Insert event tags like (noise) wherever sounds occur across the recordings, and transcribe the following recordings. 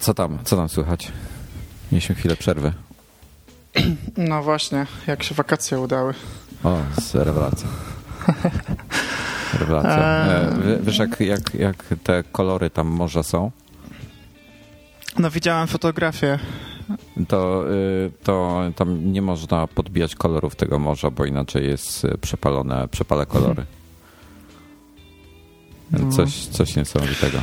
Co tam, co tam słychać? Mieliśmy chwilę przerwy. (clears throat) No właśnie, jak się wakacje udały. O, rewelacja. Rewelacja. E, wiesz, jak, jak, jak te kolory tam morza są? No widziałem fotografię. To, y, to tam nie można podbijać kolorów tego morza, bo inaczej jest przepalone, przepale kolory. No. Coś, coś niesamowitego.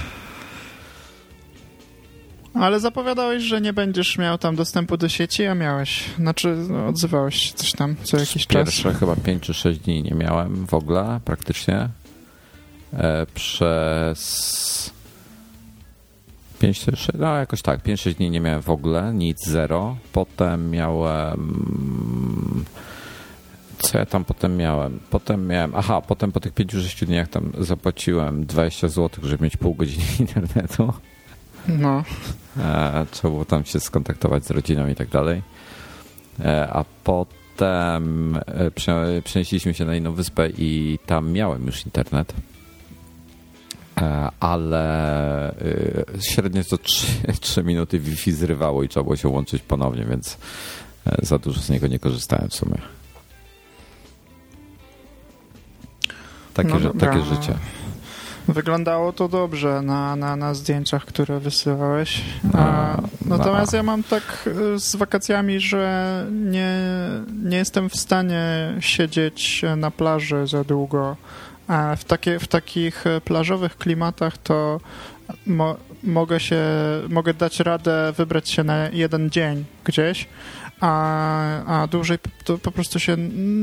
Ale zapowiadałeś, że nie będziesz miał tam dostępu do sieci, a miałeś. Znaczy, no, odzywałeś się coś tam co jakiś Pierwsze czas. Pierwsze chyba 5 czy 6 dni nie miałem w ogóle praktycznie. E, przez 5 czy 6, no jakoś tak, 5-6 dni nie miałem w ogóle, nic, zero. Potem miałem... Co ja tam potem miałem? Potem miałem, aha, potem po tych 5-6 dniach tam zapłaciłem 20 zł, żeby mieć pół godziny (laughs) internetu. No. E, trzeba było tam się skontaktować z rodziną i tak dalej. E, a potem e, przenieśliśmy się na inną wyspę i tam miałem już internet. Ale średnio co 3, 3 (laughs) minuty Wi-Fi zrywało i trzeba było się łączyć ponownie, więc za dużo z niego nie korzystałem w sumie. Takie, no takie życie. Wyglądało to dobrze na, na, na zdjęciach, które wysyłałeś. A, natomiast ja mam tak y, z wakacjami, że nie, nie jestem w stanie siedzieć na plaży za długo. A w, takie, w takich plażowych klimatach to mo, mogę się, mogę dać radę wybrać się na jeden dzień gdzieś, a, a dłużej to po prostu się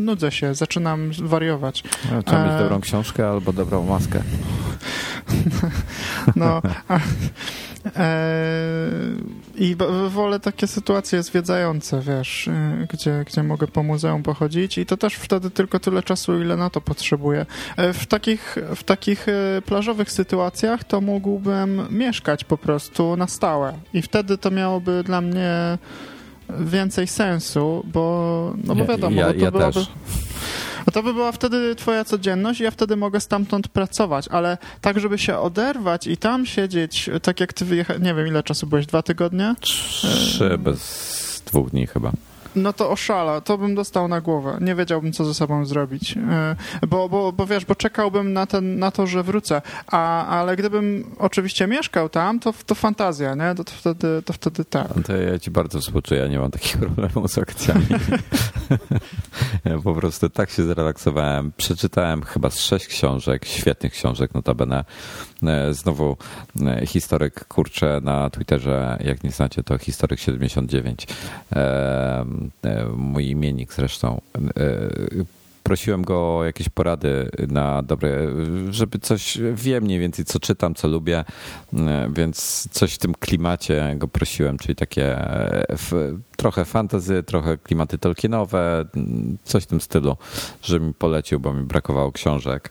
nudzę się, zaczynam wariować. No, trzeba mieć e... dobrą książkę albo dobrą maskę. (laughs) no. A, e... I wolę takie sytuacje zwiedzające, wiesz, e, gdzie, gdzie mogę po muzeum pochodzić i to też wtedy tylko tyle czasu, ile na to potrzebuję. E, w takich, w takich e, plażowych sytuacjach to mógłbym mieszkać po prostu na stałe i wtedy to miałoby dla mnie więcej sensu, bo, no bo wiadomo, ja, ja, to, ja byłaby, no to by była wtedy twoja codzienność i ja wtedy mogę stamtąd pracować, ale tak, żeby się oderwać i tam siedzieć, tak jak ty wyjechałeś, nie wiem ile czasu byłeś, dwa tygodnie? Trzy bez dwóch dni chyba no to oszala, to bym dostał na głowę. Nie wiedziałbym, co ze sobą zrobić. E, bo, bo, bo wiesz, bo czekałbym na, ten, na to, że wrócę. A, ale gdybym oczywiście mieszkał tam, to, to fantazja, nie? To, to, wtedy, to wtedy tak. To ja ci bardzo współczuję, ja nie mam takich (laughs) problemów z akcjami. ja po prostu tak się zrelaksowałem. Przeczytałem chyba z sześć książek, świetnych książek notabene. E, znowu e, historyk, kurczę, na Twitterze, jak nie znacie, to historyk 79 E, mój imiennik zresztą. E, prosiłem go o jakieś porady na dobre, żeby coś, wiem mniej więcej co czytam, co lubię, e, więc coś w tym klimacie go prosiłem, czyli takie trochę fantazy, trochę klimaty Tolkienowe, coś w tym stylu, żeby mi polecił, bo mi brakowało książek.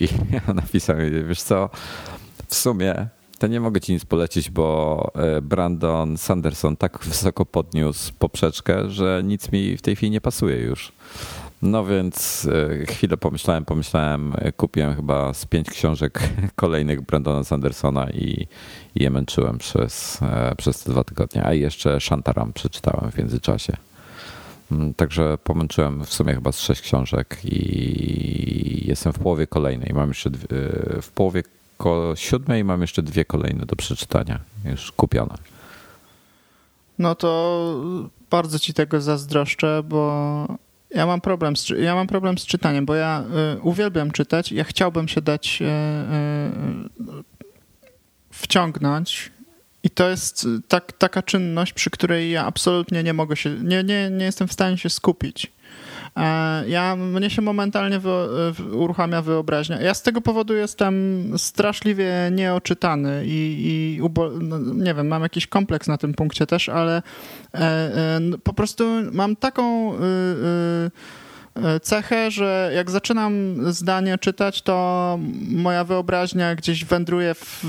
I (laughs) ja napisałem, wiesz co, w sumie to nie mogę ci nic polecić, bo e, Brandon Sanderson tak wysoko podniósł poprzeczkę, że nic mi w tej chwili nie pasuje już. No więc e, chwilę pomyślałem, pomyślałem, e, kupiłem chyba z pięć książek (laughs) kolejnych Brandona Sandersona i, i je męczyłem przez, przez te dwa tygodnie. A jeszcze Shantaram przeczytałem w międzyczasie. Mm, także pomęczyłem w sumie chyba z sześć książek i jestem w połowie kolejnej. Mam jeszcze dwie, w połowie koło siódmej mam jeszcze dwie kolejne do przeczytania, już kupione. No to bardzo ci tego zazdroszczę, bo ja mam problem z, ja mam problem z czytaniem, bo ja y, uwielbiam czytać, ja chciałbym się dać y, y, wciągnąć i to jest tak, taka czynność, przy której ja absolutnie nie mogę się, nie, nie, nie jestem w stanie się skupić. E, ja, mnie się momentalnie wy, uruchamia wyobraźnia. Ja z tego powodu jestem straszliwie nieoczytany i, i ubo, no, nie wiem, mam jakiś kompleks na tym punkcie też, ale e, e, po prostu mam taką... E, cechę, że jak zaczynam zdanie czytać, to moja wyobraźnia gdzieś wędruje w,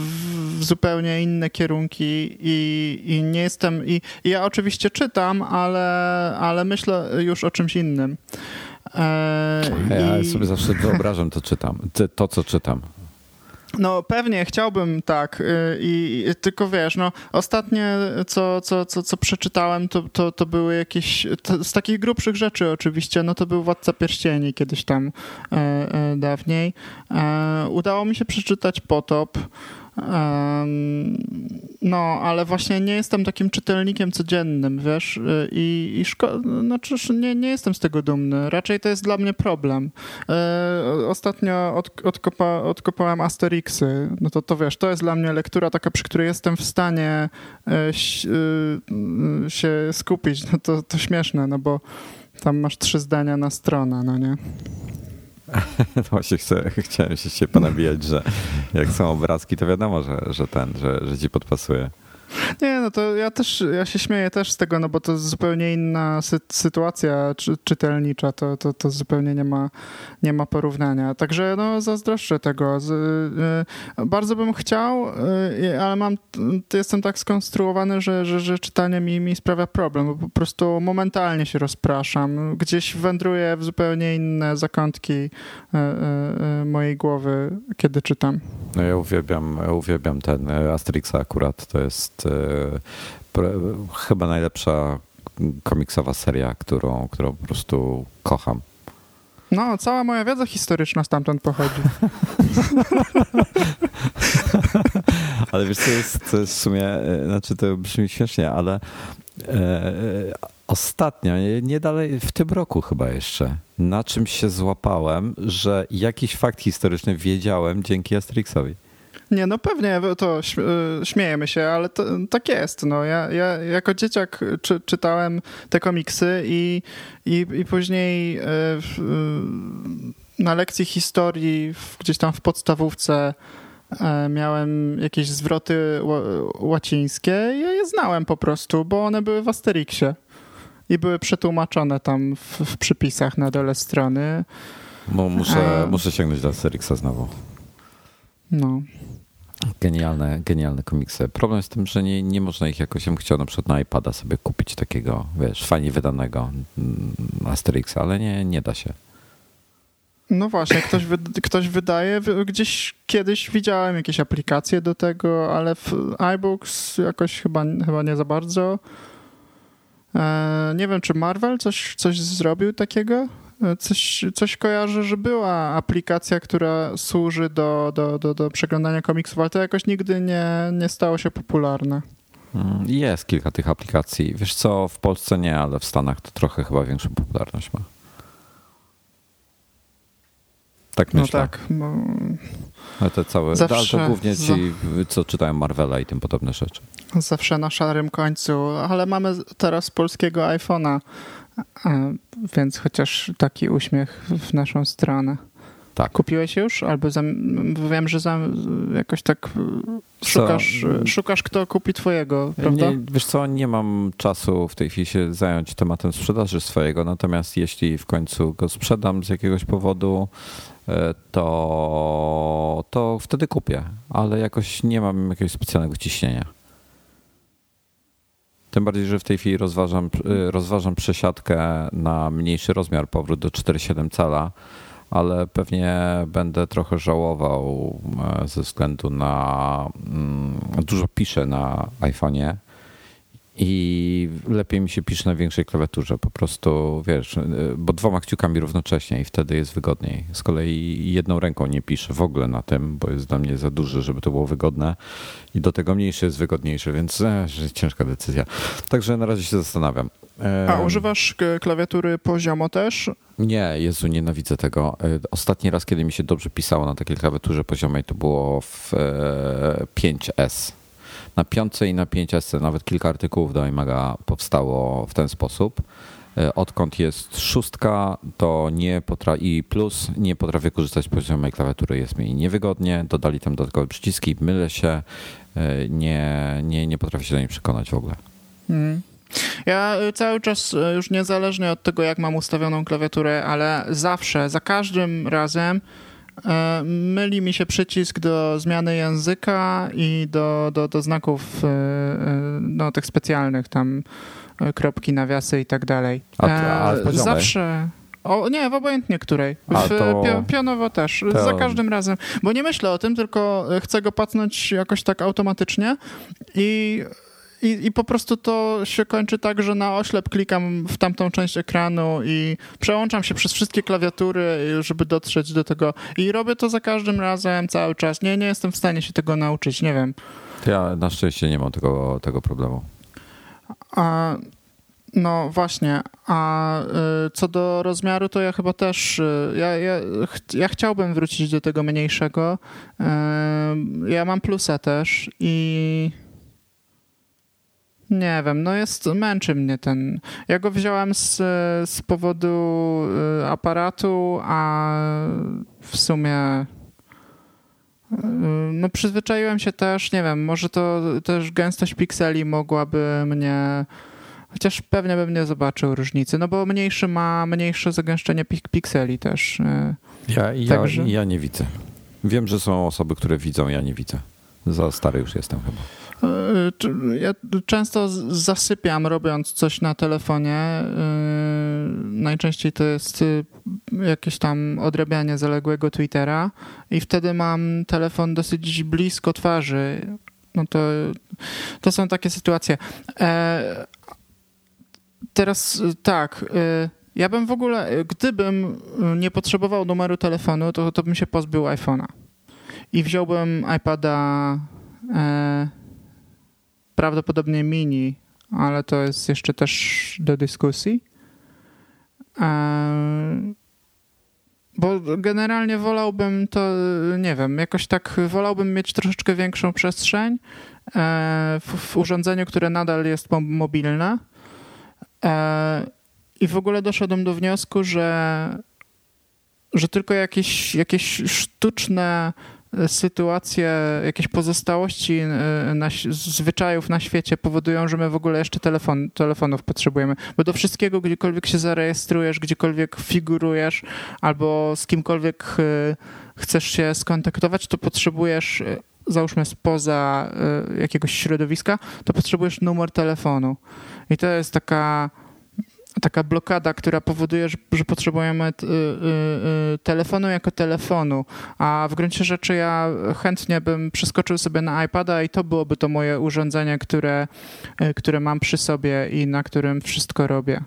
w zupełnie inne kierunki i, i nie jestem. I, I, ja oczywiście czytam, ale, ale myślę już o czymś innym. E, ja i... sobie zawsze wyobrażam to czytam, to co czytam. No pewnie chciałbym tak i, i, tylko wiesz, no ostatnie co, co, co, co przeczytałem to, to, to były jakieś, to, z takich grubszych rzeczy oczywiście, no to był Władca Pierścieni kiedyś tam e, e, dawniej. E, udało mi się przeczytać Potop. No, ale właśnie nie jestem takim czytelnikiem codziennym, wiesz, i, i szko- znaczy nie, nie jestem z tego dumny. Raczej to jest dla mnie problem. E, ostatnio od, odkopa, odkopałem Asterixy, no to, to wiesz, to jest dla mnie lektura taka, przy której jestem w stanie e, e, się skupić. No to, to śmieszne, no bo tam masz trzy zdania na stronę, no nie? (laughs) Właśnie chcę, chciałem się się ponabijać, że jak są obrazki, to wiadomo, że, że ten, że, że ci podpasuje. Nie, no to ja też, ja się śmieję też z tego, no bo to zupełnie inna sy sytuacja czy, czytelnicza, to, to, to zupełnie nie ma, nie ma porównania. Także no zazdroszczę tego. Z, y, bardzo bym chciał, y, ale mam, jestem tak skonstruowany, że, że, że czytanie mi, mi sprawia problem, bo po prostu momentalnie się rozpraszam. Gdzieś wędruję w zupełnie inne zakątki y, y, y, mojej głowy, kiedy czytam. No ja uwielbiam, uwielbiam ten Asterix akurat, to jest chyba najlepsza komiksowa seria, którą, którą po prostu kocham. No, cała moja wiedza historyczna stamtąd pochodzi. (laughs) ale wiesz, co jest, to jest w sumie, e, znaczy to brzmi śmiesznie, ale e, ostatnio, nie dalej, w tym roku chyba jeszcze, na czymś się złapałem, że jakiś fakt historyczny wiedziałem dzięki Asterixowi. Nie, no pewnie, to y, śmiejemy się, ale to, tak jest. No, ja, ja jako dzieciak czy, czytałem te komiksy i, i, i później y, y, na lekcji historii gdzieś tam w podstawówce miałem jakieś zwroty łacińskie i ja je znałem po prostu, bo one były w Asterixie i były przetłumaczone tam w, w przypisach na dole strony. Bo muszę, A... muszę sięgnąć do Asterixa znowu. No. Genialne, genialne komiksy. Problem jest tym, że nie, nie można ich jakoś, ja bym chciał na przykład na iPada sobie kupić takiego, wiesz, fajnie wydanego mm, Asterixa, ale nie, nie da się. No właśnie, ktoś, ktoś wydaje, gdzieś kiedyś widziałem jakieś aplikacje do tego, ale w iBooks jakoś chyba, chyba nie za bardzo. E, nie wiem, czy Marvel coś, coś zrobił takiego? Coś, coś kojarzę, że była aplikacja, która służy do, do, do, do przeglądania komiksów, ale to jakoś nigdy nie, nie stało się popularne. Mm, jest kilka tych aplikacji. Wiesz co, w Polsce nie, ale w Stanach to trochę chyba większą popularność ma. Tak no myślę. No tak. Bo... Ale te całe, Zawsze to głównie ci, co czytają Marvela i tym podobne rzeczy. Zawsze na szarym końcu, ale mamy teraz polskiego iPhone'a więc chociaż taki uśmiech w naszą stronę. Tak. Kupiłeś już? Albo za, wiem, że za, jakoś tak szukasz, szukasz, kto kupi twojego, prawda? Nie, wiesz co, nie mam czasu w tej chwili się zająć tematem sprzedaży swojego, natomiast jeśli w końcu go sprzedam z jakiegoś powodu, e, to, to wtedy kupię, ale jakoś nie mam jakiegoś specjalnego ciśnienia. Tym bardziej, że w tej chwili rozważam, y, rozważam przesiadkę na mniejszy rozmiar, powrót do 4,7 cala, ale pewnie będę trochę żałował e, ze względu na mm, dużo piszę na iPhone'ie i lepiej mi się pisze na większej klawiaturze, po prostu wiesz, y, bo dwoma kciukami równocześnie i wtedy jest wygodniej. Z kolei jedną ręką nie piszę w ogóle na tym, bo jest dla mnie za duży, żeby to było wygodne i do tego mniejszy jest wygodniejszy, więc e, ciężka decyzja. Także na razie się zastanawiam. A używasz klawiatury poziomo też? Nie, Jezu, nienawidzę tego. E, ostatni raz, kiedy mi się dobrze pisało na takiej klawiaturze poziomej, to było w 5S e, na piątce i na 5S nawet kilka artykułów do iMaga powstało w ten sposób. E, odkąd jest szóstka, to nie potrafi i plus nie potrafię korzystać z poziomej klawiatury, jest mi niewygodnie. Dodali tam dodatkowe przyciski, mylę się, e, nie, nie, nie potrafię się do niej przekonać w ogóle. Mm. Ja e, cały czas, już niezależnie od tego, jak mam ustawioną klawiaturę, ale zawsze, za każdym razem myli mi się przycisk do zmiany języka i do, do, do znaków e, e, no, tych specjalnych, tam kropki, nawiasy i tak dalej. A, a Zawsze. O, nie, w obojętnie której. W, A to... pionowo też, to... za każdym razem. Bo nie myślę o tym, tylko chcę go pacnąć jakoś tak automatycznie i i, I po prostu to się kończy tak, że na oślep klikam w tamtą część ekranu i przełączam się przez wszystkie klawiatury, żeby dotrzeć do tego. I robię to za każdym razem, cały czas. Nie, nie jestem w stanie się tego nauczyć, nie wiem. Ja na szczęście nie mam tego, tego problemu. A, no właśnie, a y, co do rozmiaru, to ja chyba też, y, ja, ja, ja chciałbym wrócić do tego mniejszego. Y, ja mam plusa też i nie wiem, no jest, męczy mnie ten. Ja go wziąłem z, z powodu y, aparatu, a w sumie y, no przyzwyczaiłem się też, nie wiem, może to też gęstość pikseli mogłaby mnie chociaż pewnie bym nie zobaczył różnicy, no bo mniejszy ma mniejsze zagęszczenie pik pikseli też. Y, ja, ja, Także... ja nie widzę. Wiem, że są osoby, które widzą, ja nie widzę. Za stary już jestem chyba. Ja często zasypiam robiąc coś na telefonie. Yy, najczęściej to jest y, jakieś tam odrabianie zaległego Twittera i wtedy mam telefon dosyć blisko twarzy. No to, to są takie sytuacje. E, teraz y, tak. Y, ja bym w ogóle, gdybym nie potrzebował numeru telefonu, to, to bym się pozbył iPhone'a i wziąłbym iPada. E, prawdopodobnie mini, ale to jest jeszcze też do dyskusji. E, bo generalnie wolałbym to, nie wiem, jakoś tak wolałbym mieć troszeczkę większą przestrzeń e, w, urządzeniu, które nadal jest mobilne. E, I w ogóle doszedłem do wniosku, że, że tylko jakieś, jakieś sztuczne sytuacje, jakieś pozostałości e, na, zwyczajów na świecie powodują, że my w ogóle jeszcze telefon, telefonów potrzebujemy. Bo do wszystkiego, gdziekolwiek się zarejestrujesz, gdziekolwiek figurujesz albo z kimkolwiek e, chcesz się skontaktować, to potrzebujesz, e, załóżmy spoza jakiegoś środowiska, to potrzebujesz numer telefonu. I to jest taka taka blokada, która powoduje, że, że potrzebujemy y, y, y, telefonu jako telefonu, a w gruncie rzeczy ja chętnie bym przeskoczył sobie na iPada i to byłoby to moje urządzenie, które, które mam przy sobie i na którym wszystko robię.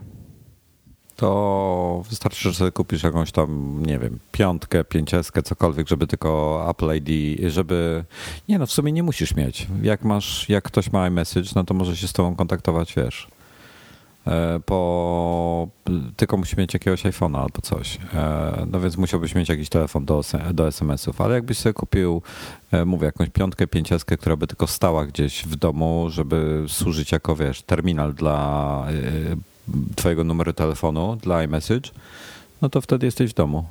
To wystarczy, że sobie kupisz jakąś tam, nie wiem, piątkę, pięcieskę, cokolwiek, żeby tylko Apple ID, żeby... Nie no, w sumie nie musisz mieć. Jak masz, jak ktoś ma iMessage, no to może się z tobą kontaktować, wiesz, po, tylko musi mieć jakiegoś iPhone'a albo coś. E, no więc musiałbyś mieć jakiś telefon do, do SMS-ów, ale jakbyś sobie kupił, e, mówię, jakąś piątkę, pięciaskę, która by tylko stała gdzieś w domu, żeby służyć jako, wiesz, terminal dla twojego numeru telefonu, dla iMessage, no to wtedy jesteś w domu.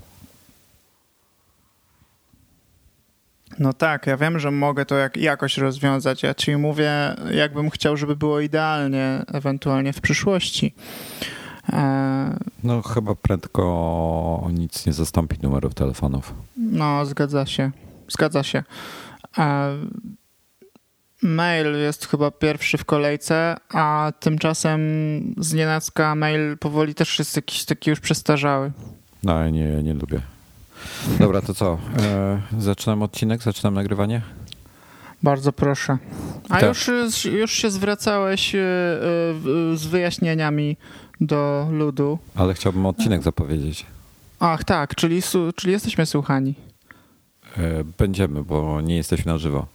No tak, ja wiem, że mogę to jak, jakoś rozwiązać. Ja ci mówię, jakbym chciał, żeby było idealnie, ewentualnie w przyszłości. E... No chyba prędko nic nie zastąpi numerów telefonów. No, zgadza się. Zgadza się. E... Mail jest chyba pierwszy w kolejce, a tymczasem z nienacka mail powoli też jest jakiś taki już przestarzały. No, nie, nie lubię. Dobra, to co? E, zaczynam odcinek, zaczynam nagrywanie? Bardzo proszę. A tak. już, już się zwracałeś e, e, z wyjaśnieniami do ludu. Ale chciałbym odcinek zapowiedzieć. Ach, tak, czyli, czyli jesteśmy słuchani. E, będziemy, bo nie jesteśmy na żywo.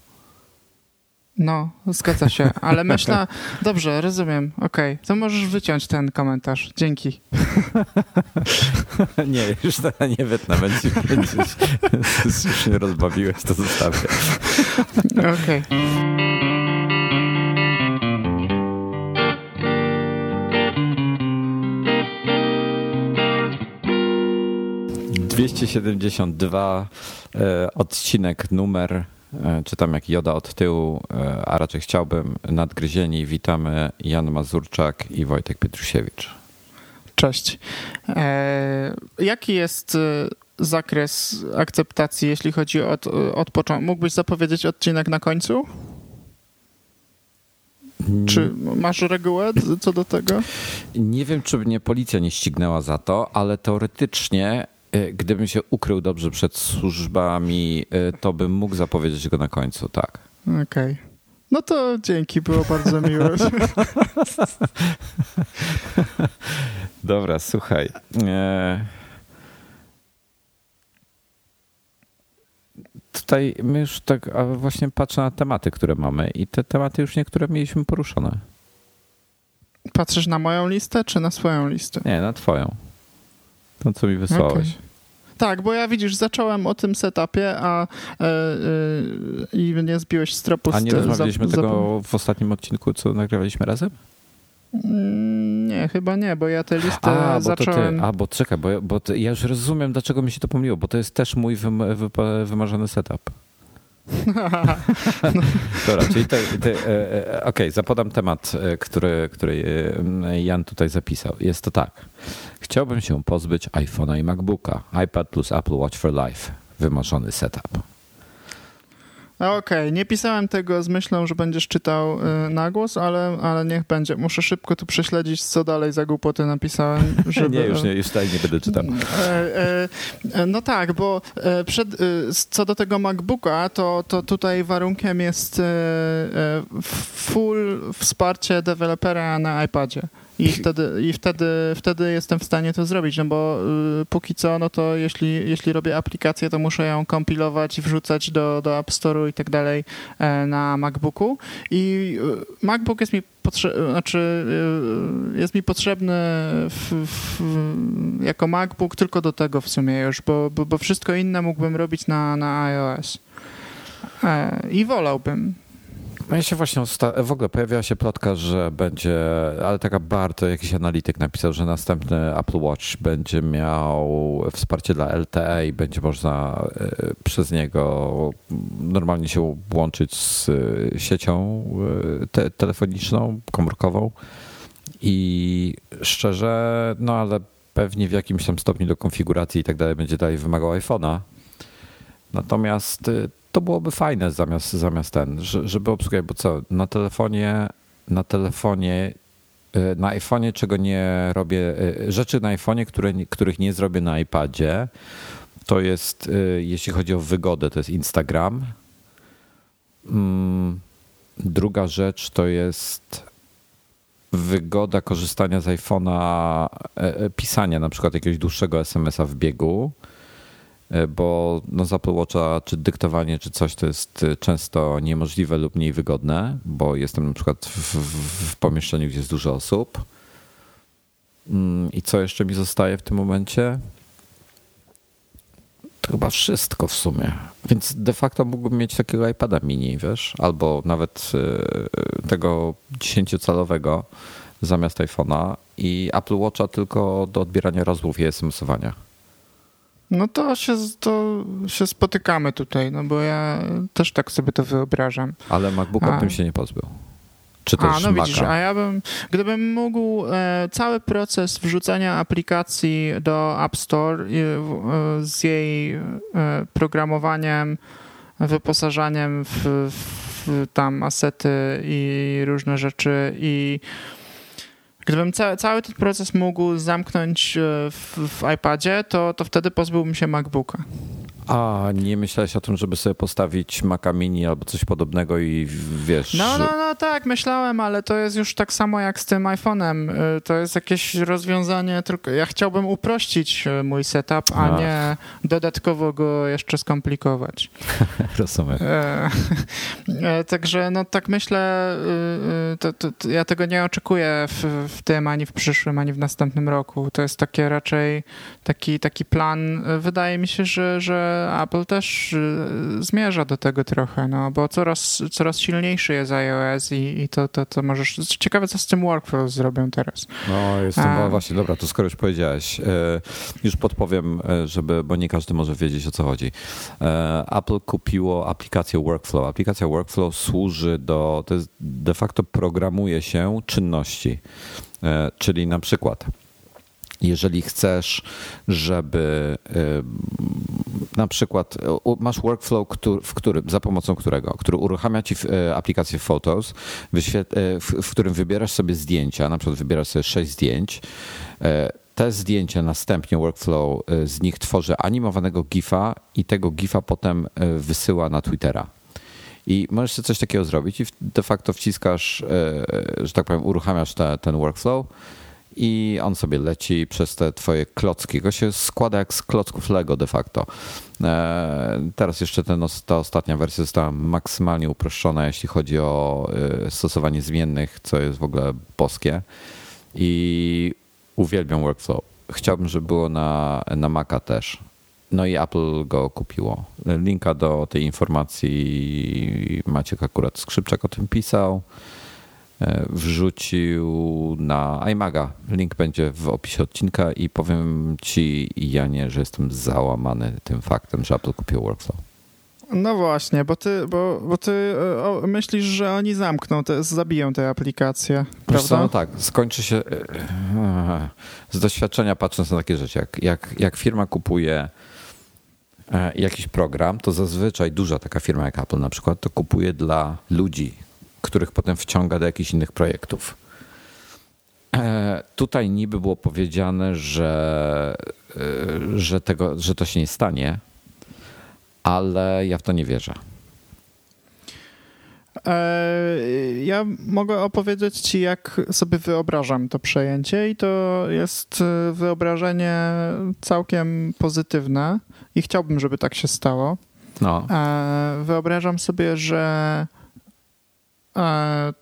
No, zgadza się, ale (laughs) myślę, dobrze, rozumiem, okej, okay. to możesz wyciąć ten komentarz, dzięki. (laughs) nie, już teraz nie wytnę, będziesz, będziesz już się rozbawiłeś, to zostawię. okej. Okay. Dwieście siedemdziesiąt dwa e, odcinek numer czytam jak Joda od tyłu, e, a raczej chciałbym. Nadgryzieni witamy Jan Mazurczak i Wojtek Pietrusiewicz. Cześć. E, jaki jest e, zakres akceptacji, jeśli chodzi o od, od początku? Mógłbyś zapowiedzieć odcinek na końcu? Czy masz regułę co do tego? Nie wiem, czy mnie policja nie ścignęła za to, ale teoretycznie e, gdybym się ukrył dobrze przed służbami, e, to bym mógł zapowiedzieć go na końcu, tak. Okej. Okay. No to dzięki, było bardzo (laughs) miłe. Dobra, słuchaj. E, tutaj my już tak właśnie patrzę na tematy, które mamy i te tematy już niektóre mieliśmy poruszone. Patrzysz na moją listę, czy na swoją listę? Nie, na twoją. To, co mi wysłałeś. Okay. Tak, bo ja widzisz, zacząłem o tym setupie, a e, e, i nie zbiłeś z tropu. A nie rozmawialiśmy tego w ostatnim odcinku, co nagrywaliśmy razem? Mm, nie, chyba nie, bo ja tę listę a, zacząłem... Ty, a, bo czekaj, bo, bo ty, ja już rozumiem, dlaczego mi się to pomyliło, bo to jest też mój wym, wy, wymarzony setup. (laughs) Dobra, czyli te, te, e, okej, okay, zapodam temat, który, który Jan tutaj zapisał. Jest to tak. Chciałbym się pozbyć iPhone'a i MacBooka. iPad plus Apple Watch for Life. Wymarzony setup. Okej, okay. nie pisałem tego z myślą, że będziesz czytał y, na głos, ale, ale niech będzie. Muszę szybko tu prześledzić, co dalej za głupoty napisałem. (laughs) Żeby... nie, już nie, już tutaj nie będę czytał. E, e, no tak, bo przed, co do tego MacBooka, to, to tutaj warunkiem jest full wsparcie dewelopera na iPadzie. I wtedy, i wtedy, wtedy jestem w stanie to zrobić, no bo y, póki co, no to jeśli, jeśli robię aplikację, to muszę ją kompilować wrzucać do, do App Store'u i tak dalej e, na MacBooku. I y, MacBook jest mi znaczy y, jest mi potrzebny w, w, jako MacBook tylko do tego w sumie już, bo, bo, bo wszystko inne mógłbym robić na, na iOS. E, I wolałbym. No ja się właśnie w ogóle pojawiła się plotka, że będzie, ale taka bardzo jakiś analityk napisał, że następny Apple Watch będzie miał wsparcie dla LTE i będzie można e, przez niego normalnie się łączyć z e, siecią e, te telefoniczną, komórkową. I szczerze, no ale pewnie w jakimś tam stopniu do konfiguracji i tak dalej będzie dalej wymagał iPhone'a. Natomiast to byłoby fajne zamiast, zamiast ten, żeby obsługiwać, bo co, na telefonie, na telefonie, y, na iPhone'ie czego nie robię, y, rzeczy na iPhone'ie, które, których nie zrobię na iPadzie, to jest, y, jeśli chodzi o wygodę, to jest Instagram. Mm, druga rzecz to jest wygoda korzystania z iPhone'a, pisania na przykład jakiegoś dłuższego SMS-a w biegu. E, bo no, z Apple Watcha czy dyktowanie, czy coś to jest e, często niemożliwe lub mniej wygodne, bo jestem na przykład w, w, w pomieszczeniu, gdzie jest dużo osób. Mm, I co jeszcze mi zostaje w tym momencie? To chyba wszystko w sumie. Więc de facto mógłbym mieć takiego iPada mini, wiesz, albo nawet e, tego 10-calowego zamiast iPhone'a i Apple Watcha tylko do odbierania rozmów i SMS-owania. No to się, to się spotykamy tutaj, no bo ja też tak sobie to wyobrażam. Ale MacBooka a, tym się nie pozbył. Czy też a, no Maca. widzisz, a ja bym, gdybym mógł e, cały proces wrzucania aplikacji do App Store e, z jej e, programowaniem, wyposażaniem w, w tam asety i różne rzeczy i Gdybym ca cały ten proces mógł zamknąć e, w, w iPadzie, to, to wtedy pozbyłbym się MacBooka. A nie myślałeś o tym, żeby sobie postawić Maca Mini albo coś podobnego i wiesz... No, no, no tak, myślałem, ale to jest już tak samo jak z tym iPhone'em. Y, to jest jakieś rozwiązanie, tylko ja chciałbym uprościć y, mój setup, a, a. nie dodatkowo go jeszcze skomplikować. (laughs) Rozumiem. E, e, także no tak myślę, y, to, to, to ja tego nie oczekuję w, w tym, ani w przyszłym, ani w następnym roku. To jest takie raczej taki, taki plan. Wydaje mi się, że, że Apple też y, zmierza do tego trochę, no bo coraz, coraz silniejszy jest iOS i, i to, to, to możesz... Ciekawe, co z tym workflow zrobią teraz. No, jestem, A... właśnie, dobra, to skoro już powiedziałeś, e, już podpowiem, e, żeby, bo nie każdy może wiedzieć, o co chodzi. E, Apple kupiło aplikację Workflow. Aplikacja Workflow służy do, to jest de facto programuje się czynności, czyli na przykład jeżeli chcesz, żeby na przykład masz workflow, w którym, za pomocą którego, który uruchamia ci aplikację Photos, w którym wybierasz sobie zdjęcia, na przykład wybierasz sobie sześć zdjęć, te zdjęcia następnie workflow z nich tworzy animowanego GIFa i tego GIFa potem wysyła na Twittera. I możesz sobie coś takiego zrobić i de facto wciskasz, że tak powiem, uruchamiasz te, ten workflow i on sobie leci przez te twoje klocki. Go się składa jak z klocków Lego de facto. E, teraz jeszcze ten, ta ostatnia wersja została maksymalnie uproszczona, jeśli chodzi o e, stosowanie zmiennych, co jest w ogóle boskie. I uwielbiam workflow. Chciałbym, żeby było na, na Maca też. No i Apple go kupiło. Linka do tej informacji Maciek akurat Skrzypczak o tym pisał. E, wrzucił na iMaga. Link będzie w opisie odcinka i powiem ci, Janie, że jestem załamany tym faktem, że Apple kupił Workflow. No właśnie, bo ty, bo, bo ty e, myślisz, że oni zamkną, te, zabiją tę aplikację, prawda? Co, no tak, skończy się e, z doświadczenia patrząc na takie rzeczy, jak, jak, jak firma kupuje jakiś program, to zazwyczaj duża taka firma jak Apple na przykład, to kupuje dla ludzi, których potem wciąga do jakichś innych projektów. E, tutaj niby było powiedziane, że, e, że, tego, że to się nie stanie, ale ja w to nie wierzę. E, ja mogę opowiedzieć Ci, jak sobie wyobrażam to przejęcie, i to jest wyobrażenie całkiem pozytywne, i chciałbym, żeby tak się stało. No. Wyobrażam sobie, że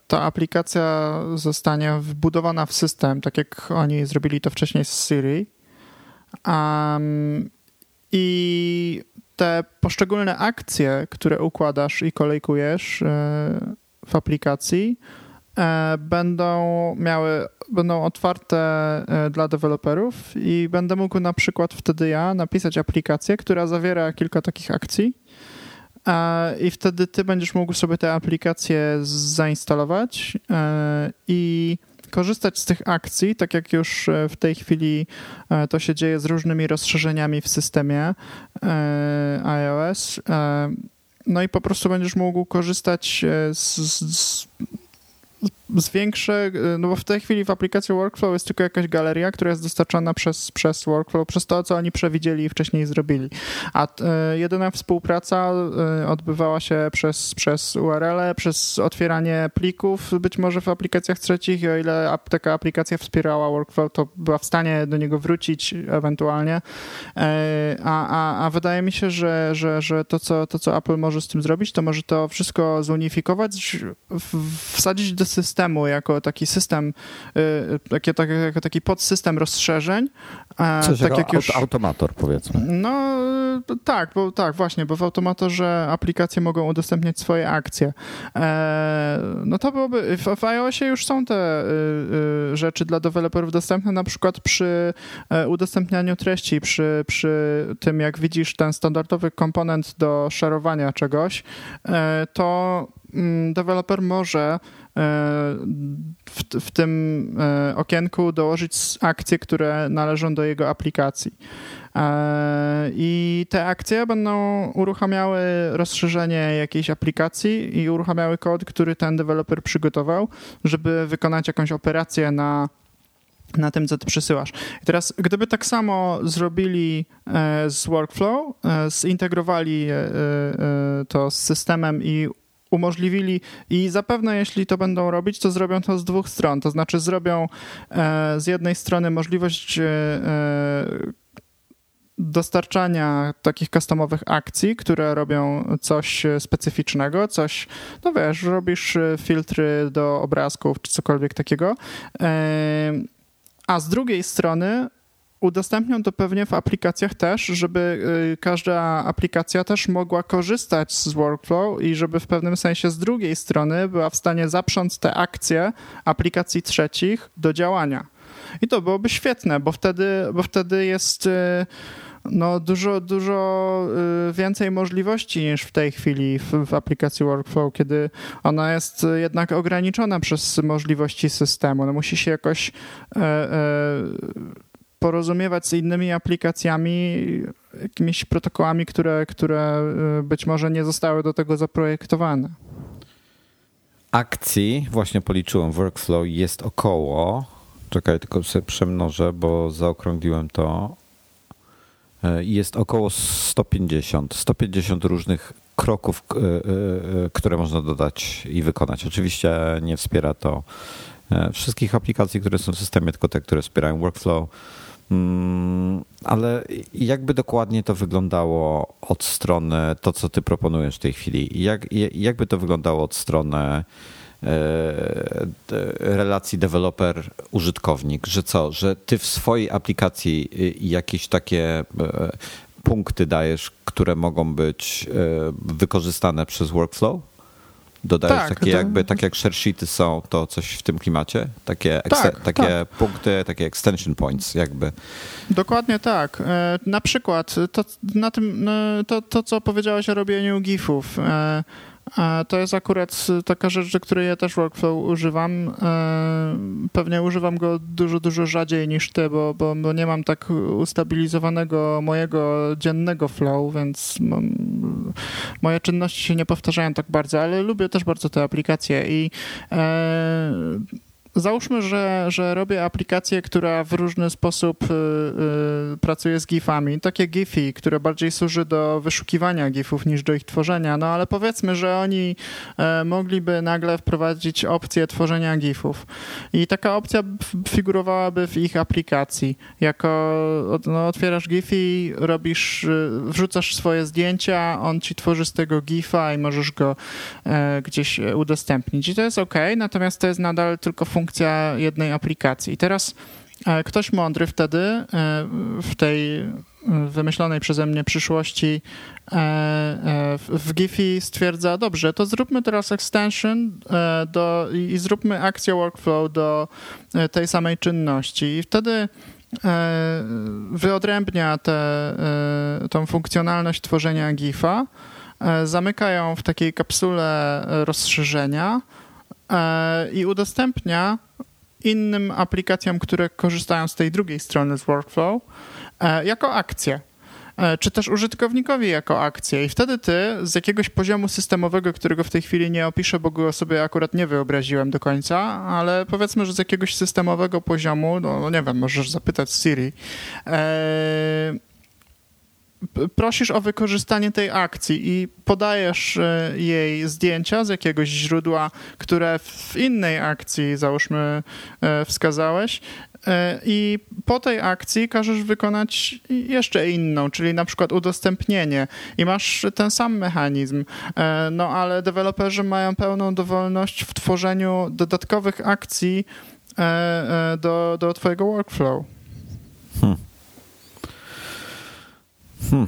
ta aplikacja zostanie wbudowana w system, tak jak oni zrobili to wcześniej z Siri. Um, I te poszczególne akcje, które układasz i kolejkujesz e, w aplikacji, e, będą miały, będą otwarte dla deweloperów i będę mógł na przykład wtedy ja napisać aplikację, która zawiera kilka takich akcji i wtedy ty będziesz mógł sobie tę aplikację zainstalować e, i korzystać z tych akcji, tak jak już e, w tej chwili e, to się dzieje z różnymi rozszerzeniami w systemie iOS. No i po prostu będziesz mógł korzystać z, z zwiększę, no bo w tej chwili w aplikacji Workflow jest tylko jakaś galeria, która jest dostarczana przez, przez Workflow, przez to, co oni przewidzieli i wcześniej zrobili. A y, jedyna współpraca y, odbywała się przez, przez URL, przez otwieranie plików, być może w aplikacjach trzecich, o ile taka aplikacja wspierała Workflow, to była w stanie do niego wrócić ewentualnie. Y, a, a, a wydaje mi się, że, że, że to, co, to, co Apple może z tym zrobić, to może to wszystko zunifikować, wsadzić do systemu jako taki system, y, takie, tak, jako taki podsystem rozszerzeń. Coś tak jak już, automator powiedzmy. No tak, bo tak, właśnie, bo w automatorze aplikacje mogą udostępniać swoje akcje. E, no to byłoby, w, iOSie już są te y, y, rzeczy dla deweloperów dostępne, na przykład przy e, udostępnianiu treści, przy, przy tym jak widzisz ten standardowy komponent do szerowania czegoś, e, to mm, deweloper może w, w tym e, okienku dołożyć akcje, które należą do jego aplikacji. E, I te akcje będą uruchamiały rozszerzenie jakiejś aplikacji i uruchamiały kod, który ten deweloper przygotował, żeby wykonać jakąś operację na na tym, co ty przesyłasz. I teraz, gdyby tak samo zrobili e, z Workflow, zintegrowali to z systemem i umożliwili i zapewne jeśli to będą robić, to zrobią to z dwóch stron. To znaczy zrobią e, z jednej strony możliwość e, e, dostarczania takich customowych akcji, które robią coś specyficznego, coś, no wiesz, robisz filtry do obrazków czy cokolwiek takiego. A z drugiej strony udostępnią to pewnie w aplikacjach też, żeby y, każda aplikacja też mogła korzystać z workflow i żeby w pewnym sensie z drugiej strony była w stanie zaprząc te akcje aplikacji trzecich do działania. I to byłoby świetne, bo wtedy, bo wtedy jest y, no, dużo, dużo y, więcej możliwości niż w tej chwili w, w, aplikacji Workflow, kiedy ona jest jednak ograniczona przez możliwości systemu. No, musi się jakoś e, e, porozumiewać z innymi aplikacjami, jakimiś protokołami, które, które być może nie zostały do tego zaprojektowane. Akcji, właśnie policzyłem, workflow jest około, czekaj, tylko sobie przemnożę, bo zaokrągliłem to, jest około 150, 150 różnych kroków, które można dodać i wykonać. Oczywiście nie wspiera to E, wszystkich aplikacji, które są w systemie, tylko te, które wspierają workflow. Mm, ale jakby dokładnie to wyglądało od strony, to co ty proponujesz w tej chwili, jak, jakby to wyglądało od strony e, relacji deweloper-użytkownik, że co, że ty w swojej aplikacji y, jakieś takie e, punkty dajesz, które mogą być wykorzystane przez workflow? Dodajesz tak, takie to... jakby, tak jak sharesheety są, to coś w tym klimacie? Takie, tak, takie tak. punkty, takie extension points jakby. Dokładnie tak. E, na przykład to, na tym, e, to, to co powiedziałeś o robieniu gifów. To jest akurat taka rzecz, do której ja też workflow używam. E, pewnie używam go dużo, dużo rzadziej niż ty, bo, bo, bo nie mam tak ustabilizowanego mojego dziennego flow, więc mam, moje czynności się nie powtarzają tak bardzo, ale lubię też bardzo te aplikacje i e, załóżmy, że, że robię aplikację, która w różny sposób y, y, pracuje z GIFami. Takie GIFy, które bardziej służy do wyszukiwania GIFów niż do ich tworzenia. No ale powiedzmy, że oni e, mogliby nagle wprowadzić opcję tworzenia GIFów. I taka opcja figurowałaby w ich aplikacji. Jako no, otwierasz GIFy, robisz, y, wrzucasz swoje zdjęcia, on ci tworzy z tego GIFa i możesz go e, gdzieś udostępnić. I to jest OK, natomiast to jest nadal tylko funkcja funkcja jednej aplikacji. I teraz e, ktoś mądry wtedy e, w tej e, wymyślonej przeze mnie przyszłości w Giphy stwierdza, dobrze, to zróbmy teraz extension do, i zróbmy akcję workflow do tej samej czynności. I wtedy wyodrębnia tę tą funkcjonalność tworzenia GIFa, zamyka ją w takiej kapsule rozszerzenia, i udostępnia innym aplikacjom, które korzystają z tej drugiej strony z workflow, e, jako akcję e, czy też użytkownikowi jako akcję. I wtedy ty z jakiegoś poziomu systemowego, którego w tej chwili nie opiszę, bo go sobie akurat nie wyobraziłem do końca, ale powiedzmy, że z jakiegoś systemowego poziomu, no, no nie wiem, możesz zapytać Siri, prosisz o wykorzystanie tej akcji i podajesz e, jej zdjęcia z jakiegoś źródła, które w innej akcji, załóżmy, e, wskazałeś. E, I po tej akcji każesz wykonać jeszcze inną, czyli na przykład udostępnienie, i masz ten sam mechanizm. No ale deweloperzy mają pełną dowolność w tworzeniu dodatkowych akcji do, do Twojego workflow. Hmm. Hmm.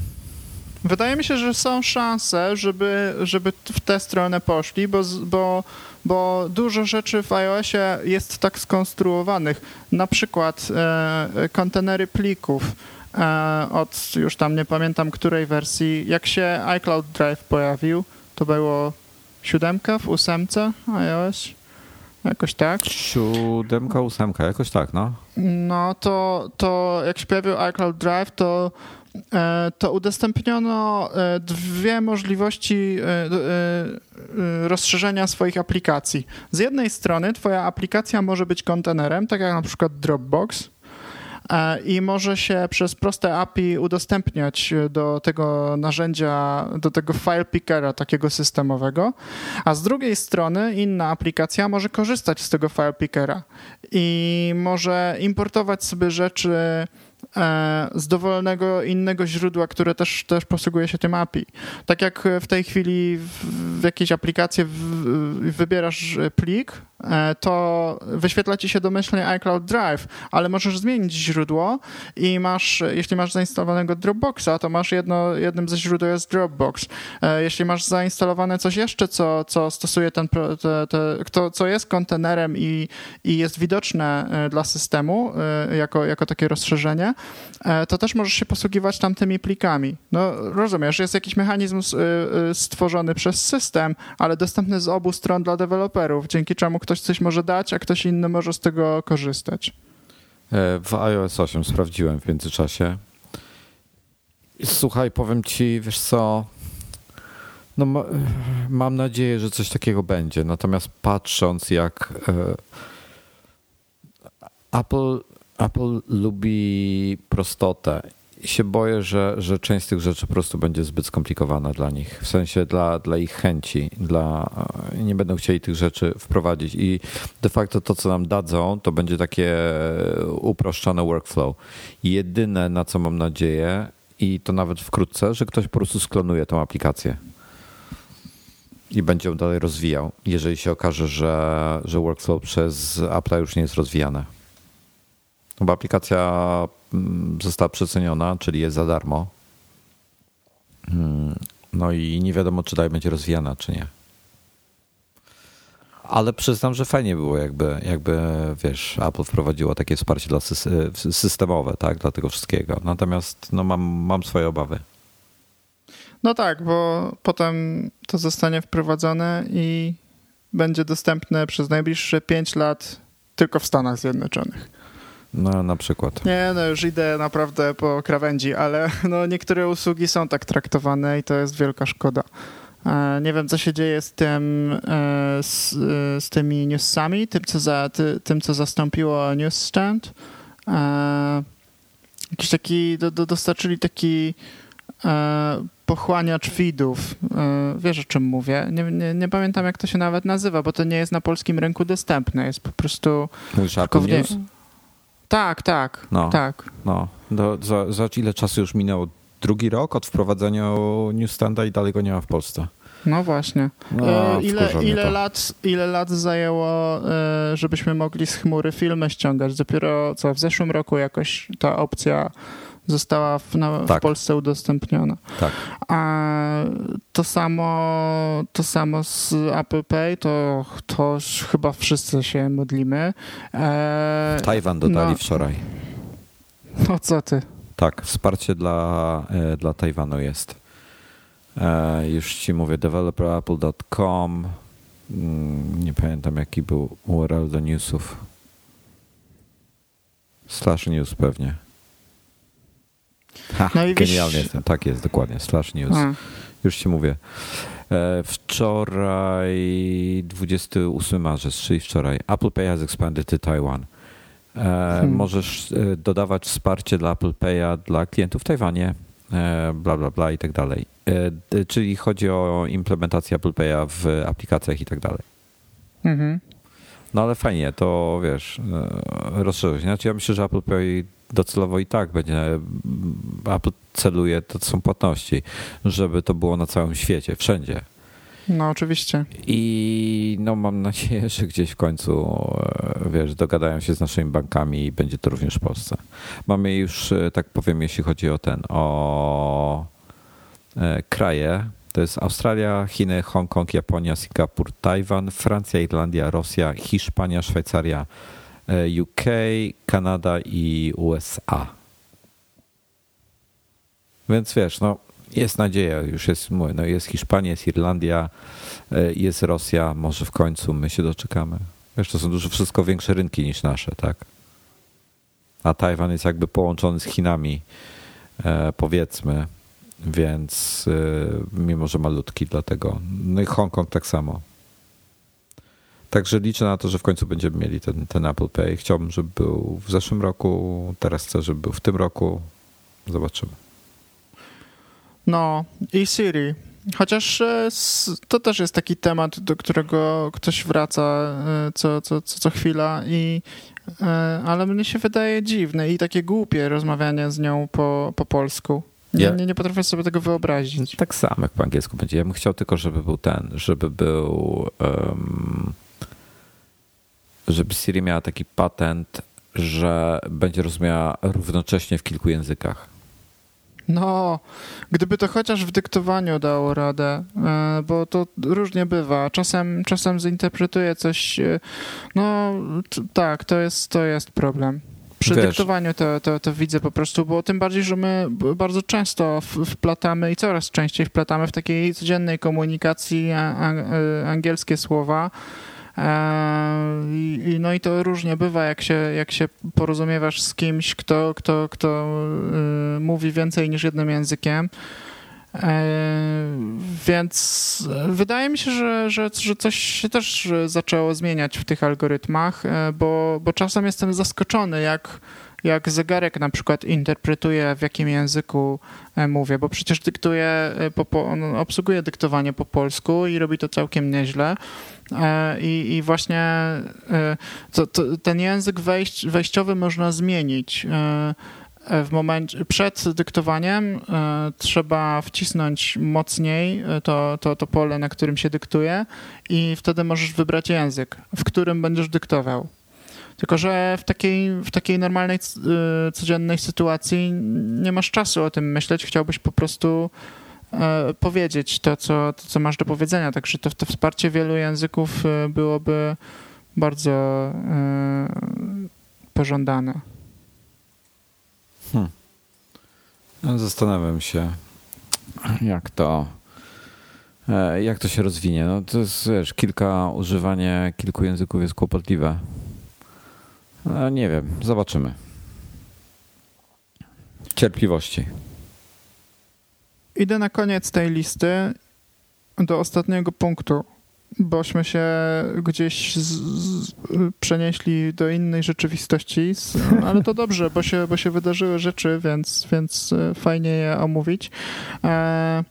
Wydaje mi się, że są szanse, żeby, żeby w tę stronę poszli, bo, bo, bo dużo rzeczy w iOSie jest tak skonstruowanych. Na przykład e, kontenery plików e, od już tam nie pamiętam której wersji. Jak się iCloud Drive pojawił, to było siódemka w ósemce iOS? Jakoś tak. Siódemka, ósemka, jakoś tak, no. No to, to jak się pojawił iCloud Drive, to to udostępniono e, dwie możliwości e, rozszerzenia swoich aplikacji. Z jednej strony twoja aplikacja może być kontenerem, tak jak na przykład Dropbox, i może się przez proste API udostępniać do tego narzędzia, do tego file pickera takiego systemowego, a z drugiej strony inna aplikacja może korzystać z tego file pickera i może importować sobie rzeczy E, z dowolnego innego źródła, które też, też posługuje się tym API. Tak jak w tej chwili w, jakiejś aplikacji wybierasz plik, e, to wyświetla ci się domyślnie iCloud Drive, ale możesz zmienić źródło i masz, jeśli masz zainstalowanego Dropboxa, to masz jedno, jednym ze źródeł jest Dropbox. E, jeśli masz zainstalowane coś jeszcze, co, co stosuje ten, te, te, co jest kontenerem i, i jest widoczne dla systemu jako, jako takie rozszerzenie, E, to też możesz się posługiwać tamtymi plikami. No rozumiesz, jest jakiś mechanizm e, e, stworzony przez system, ale dostępny z obu stron dla deweloperów, dzięki czemu ktoś coś może dać, a ktoś inny może z tego korzystać. W iOS 8 sprawdziłem w międzyczasie. Słuchaj, powiem ci, wiesz co, no ma, mam nadzieję, że coś takiego będzie. Natomiast patrząc jak e, Apple, Apple lubi prostotę się boję, że, że część z tych rzeczy po prostu będzie zbyt skomplikowana dla nich. W sensie dla, dla ich chęci, dla, nie będą chcieli tych rzeczy wprowadzić. I de facto to, co nam dadzą, to będzie takie uproszczone workflow. Jedyne, na co mam nadzieję, i to nawet wkrótce, że ktoś po prostu sklonuje tą aplikację i będzie ją dalej rozwijał, jeżeli się okaże, że, że workflow przez Apple już nie jest rozwijane. Bo aplikacja została przeceniona, czyli jest za darmo. Hmm, no i nie wiadomo, czy dalej będzie rozwijana, czy nie. Ale przyznam, że fajnie było, jakby, jakby wiesz, Apple wprowadziło takie wsparcie dla systemowe, tak, dla tego wszystkiego. Natomiast no, mam, mam swoje obawy. No tak, bo potem to zostanie wprowadzone i będzie dostępne przez najbliższe 5 lat tylko w Stanach Zjednoczonych. No, na przykład. Nie, no już idę naprawdę po krawędzi, ale (laughs) no, niektóre usługi są tak traktowane i to jest wielka szkoda. E, nie wiem, co się dzieje z tym, e, z, e, z tymi newsami, tym co, za, ty, tym, co zastąpiło newsstand. Jakiś taki, do, do, dostarczyli taki pochłaniacz feedów. Wiesz o czym mówię? Nie, nie, nie, pamiętam jak to się nawet nazywa, bo to nie jest na polskim rynku dostępne. Jest po prostu... Mówisz Apple News? Tak, tak, no, tak. No, do, za, za ile czasu już minęło? Drugi rok od wprowadzenia Newstanda i dalej go nie ma w Polsce. No właśnie. No, ile, ile, lat, ile lat zajęło, e, żebyśmy mogli z chmury filmy ściągać? Dopiero co w zeszłym roku jakoś ta opcja została w, na, tak. w Polsce udostępniona. Tak. A to samo, to samo z Apple Pay, to, to chyba wszyscy się modlimy. E, Tajwan dodali no, wczoraj. No co ty? Tak, wsparcie dla, e, dla Tajwanu jest. E, już ci mówię, developerapple.com. Mm, nie pamiętam jaki był URL do newsów. Slash news pewnie. Ha, no i genialnie wiesz... jestem. Tak jest, dokładnie. Slash news. A. Już ci mówię. E, wczoraj, 28 marzec, czyli wczoraj, Apple Pay has expanded to Taiwan. E, hmm. Możesz e, dodawać wsparcie dla Apple Pay'a dla klientów w Tajwanie, bla, bla, bla i tak dalej. Czyli chodzi o implementację Apple Pay'a w aplikacjach i tak dalej. Mhm. No ale fajnie, to wiesz, rozszerzyć. Znaczy ja myślę, że Apple Pay docelowo i tak będzie, Apple celuje, to są płatności, żeby to było na całym świecie, wszędzie. No, oczywiście. I no, mam nadzieję, że gdzieś w końcu, e, wiesz, dogadają się z naszymi bankami i będzie to również w Polsce. Mamy już, e, tak powiem, jeśli chodzi o ten, o e, kraje, to jest Australia, Chiny, Hongkong, Japonia, Singapur, Tajwan, Francja, Irlandia, Rosja, Hiszpania, Szwajcaria, UK, Kanada i USA. Więc wiesz, no jest nadzieja, już jest, no jest Hiszpania, jest Irlandia, e, jest Rosja, może w końcu my się doczekamy. Wiesz, to są dużo wszystko większe rynki niż nasze, tak? A Tajwan jest jakby połączony z Chinami, e, powiedzmy, więc e, mimo, że malutki, dlatego. No i Hongkong tak samo. Także liczę na to, że w końcu będziemy mieli ten, ten Apple Pay. Chciałbym, żeby był w zeszłym roku, teraz chcę, żeby był w tym roku. Zobaczymy. No i Siri. Chociaż e, to też jest taki temat, do którego ktoś wraca e, co, co, co, co chwila, i, e, ale mnie się wydaje dziwne i takie głupie rozmawianie z nią po, po polsku. Nie, nie, nie potrafię sobie tego wyobrazić. Tak samo jak po angielsku będzie. Ja bym chciał tylko, żeby był ten, żeby był. Um, żeby Siri miała taki patent, że będzie rozumiała równocześnie w kilku językach. No, gdyby to chociaż w dyktowaniu dało radę, e, bo to różnie bywa. Czasem, czasem zinterpretuje coś. E, no, tak, to jest, to jest problem. Przy Wiesz. dyktowaniu to, to, to, widzę po prostu, bo tym bardziej, że my bardzo często wplatamy i coraz częściej wplatamy w takiej codziennej komunikacji angielskie słowa. E, i, no i to różnie bywa, jak się, jak się porozumiewasz z kimś, kto, kto, kto y, mówi więcej niż jednym językiem. E, więc wydaje mi się, że, że, że coś się też zaczęło zmieniać w tych algorytmach, e, bo, bo czasem jestem zaskoczony, jak, jak zegarek na przykład interpretuje, w jakim języku e, mówię, bo przecież dyktuje, po, on obsługuje dyktowanie po polsku i robi to całkiem nieźle. I, i właśnie to, to, ten język wejść, wejściowy można zmienić w momencie, przed dyktowaniem e, trzeba wcisnąć mocniej e, to, to, to pole, na którym się dyktuje i wtedy możesz wybrać język, w którym będziesz dyktował. Tylko, że w takiej, w takiej normalnej, e, codziennej sytuacji nie masz czasu o tym myśleć, chciałbyś po prostu powiedzieć to, co, to, co masz do powiedzenia. Także to, to wsparcie wielu języków byłoby bardzo pożądane. Hmm. Zastanawiam się, jak to, e, jak to się rozwinie. No to jest, wiesz, kilka, używanie kilku języków jest kłopotliwe. No, nie wiem, zobaczymy. Cierpliwości. Idę na koniec tej listy do ostatniego punktu bośmy się gdzieś z, z, przenieśli do innej rzeczywistości, ale to dobrze, bo się, bo się wydarzyły rzeczy, więc, więc e, fajnie je omówić. E,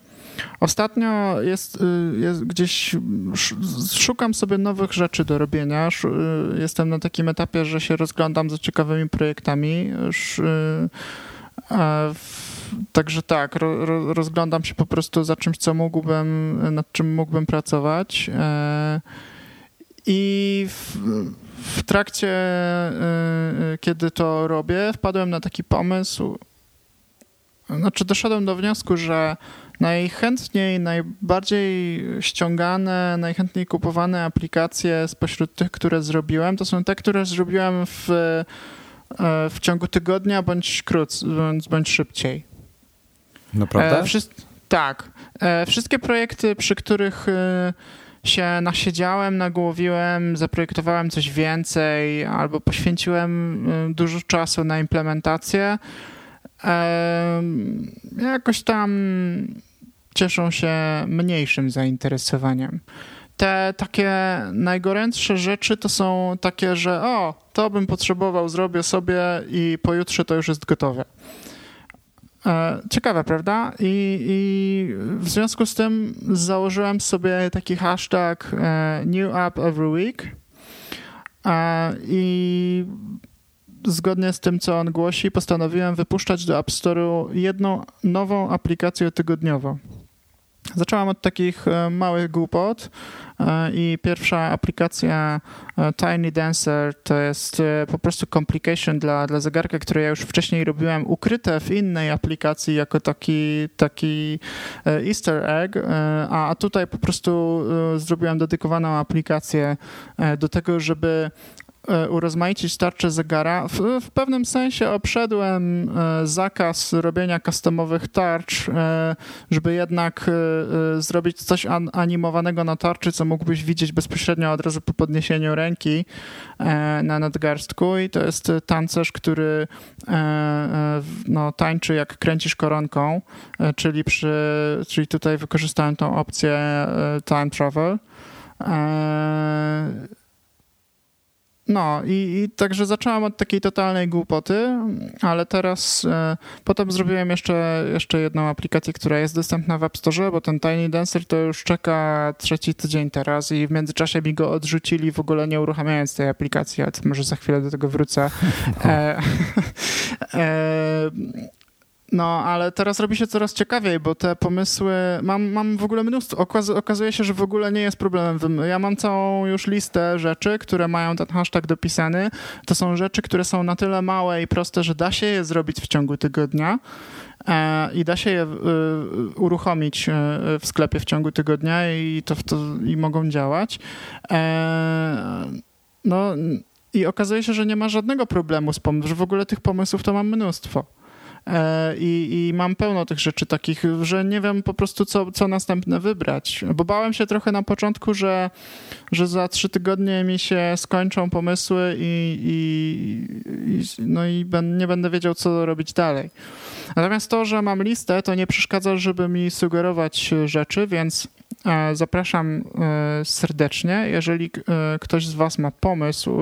ostatnio jest, e, jest, gdzieś szukam sobie nowych rzeczy do robienia. Jestem na takim etapie, że się rozglądam za ciekawymi projektami. W Także tak, ro, rozglądam się po prostu za czymś, co mógłbym, nad czym mógłbym pracować. E, I w, w trakcie, kiedy to robię, wpadłem na taki pomysł. Znaczy, doszedłem do wniosku, że najchętniej, najbardziej ściągane, najchętniej kupowane aplikacje spośród tych, które zrobiłem, to są te, które zrobiłem w, w ciągu tygodnia bądź krócej, bądź, bądź szybciej. Naprawdę? E, tak. E, wszystkie projekty, przy których e, się nasiedziałem, nagłowiłem, zaprojektowałem coś więcej albo poświęciłem e, dużo czasu na implementację, e, jakoś tam cieszą się mniejszym zainteresowaniem. Te takie najgorętsze rzeczy to są takie, że o, to bym potrzebował, zrobię sobie i pojutrze to już jest gotowe. E, ciekawe, prawda? I, I, w związku z tym założyłem sobie taki hashtag e, New App Every Week. E, I zgodnie z tym, co on głosi, postanowiłem wypuszczać do App Store'u jedną nową aplikację tygodniowo. Zaczęłam od takich e, małych głupot e, i pierwsza aplikacja e, Tiny Dancer to jest po prostu complication dla, dla zegarka, które ja już wcześniej robiłem, ukryte w innej aplikacji jako taki, taki easter egg, a tutaj po prostu zrobiłem dedykowaną aplikację do tego, żeby urozmaicić tarczę zegara. W, w, pewnym sensie obszedłem e, zakaz robienia customowych tarcz, e, żeby jednak zrobić coś animowanego na tarczy, co mógłbyś widzieć bezpośrednio od razu po podniesieniu ręki na nadgarstku i to jest tancerz, który no, tańczy jak kręcisz koronką, czyli, przy, czyli tutaj wykorzystałem tą opcję time travel. No i, i, także zacząłem od takiej totalnej głupoty, ale teraz e, potem zrobiłem jeszcze, jeszcze jedną aplikację, która jest dostępna w App Store, bo ten Tiny Dancer to już czeka trzeci tydzień teraz i w międzyczasie mi go odrzucili w ogóle nie uruchamiając tej aplikacji, ale może za chwilę do tego wrócę. (laughs) E, (laughs) e, no, ale teraz robi się coraz ciekawiej, bo te pomysły. Mam, mam w ogóle mnóstwo. Okaz, okazuje się, że w ogóle nie jest problemem. Ja mam całą już listę rzeczy, które mają ten hashtag dopisany. To są rzeczy, które są na tyle małe i proste, że da się je zrobić w ciągu tygodnia e, i da się je e, uruchomić e, w sklepie w ciągu tygodnia i, to, to, i mogą działać. No i okazuje się, że nie ma żadnego problemu z pomysłem, że w ogóle tych pomysłów to mam mnóstwo. I, i mam pełno tych rzeczy takich, że nie wiem po prostu, co, co następne wybrać. Bo bałem się trochę na początku, że, że za trzy tygodnie mi się skończą pomysły i, i, i no i ben, nie będę wiedział, co robić dalej. Natomiast to, że mam listę, to nie przeszkadza, żeby mi sugerować rzeczy, więc e, zapraszam e, serdecznie. Jeżeli e, ktoś z Was ma pomysł,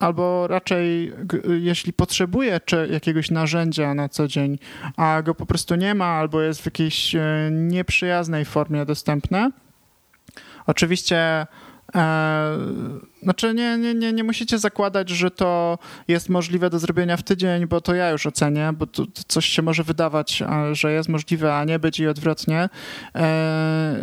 albo raczej jeśli potrzebuje jakiegoś narzędzia na co dzień, a go po prostu nie ma, albo jest w jakiejś nieprzyjaznej formie dostępne, oczywiście E, znaczy nie, nie, nie, nie musicie zakładać, że to jest możliwe do zrobienia w tydzień, bo to ja już ocenię, bo to, to coś się może wydawać, że jest możliwe, a nie być i odwrotnie. E,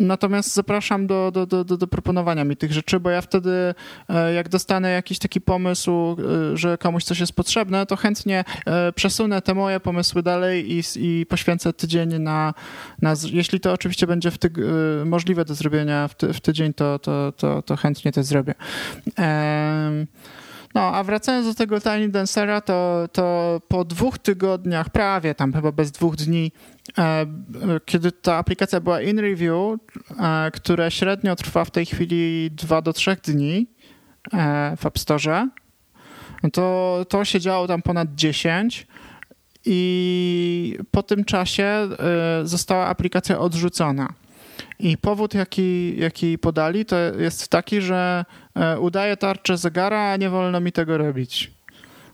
Natomiast zapraszam do, do, do, do, proponowania mi tych rzeczy, bo ja wtedy, e, jak dostanę jakiś taki pomysł, e, że komuś coś jest potrzebne, to chętnie e, przesunę te moje pomysły dalej i, i poświęcę tydzień na, na. Jeśli to oczywiście będzie w możliwe do zrobienia w, ty, w tydzień, to, to, to, to chętnie to zrobię. No, a wracając do tego Tiny Dancera, to, to po dwóch tygodniach, prawie tam chyba bez dwóch dni, kiedy ta aplikacja była in review, e, które średnio trwa w tej chwili 2 do 3 dni e, w App Store, to, to się działo tam ponad 10 i po tym czasie została aplikacja odrzucona. I powód, jaki, jaki podali, to jest taki, że e, udaje tarczę zegara, a nie wolno mi tego robić.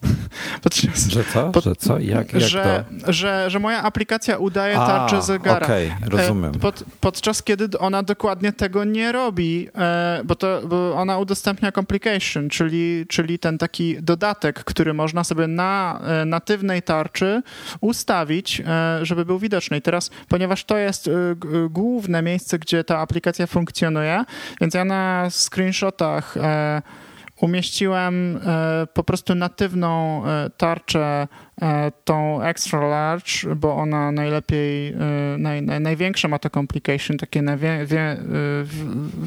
(laughs) Że co? Pod, że co? Jak, jak że, to? Że, że moja aplikacja udaje A, tarczę zegara. Okej, okay, rozumiem. E, pod, podczas kiedy ona dokładnie tego nie robi, e, bo, to, bo ona udostępnia complication, czyli, czyli ten taki dodatek, który można sobie na e, natywnej tarczy ustawić, żeby był widoczny. I teraz, ponieważ to jest główne miejsce, gdzie ta aplikacja funkcjonuje, więc ja na screenshotach umieściłem e, po prostu natywną e, tarczę, e, tą extra large, bo ona najlepiej, naj, naj, ma to complication, takie najwie, wie,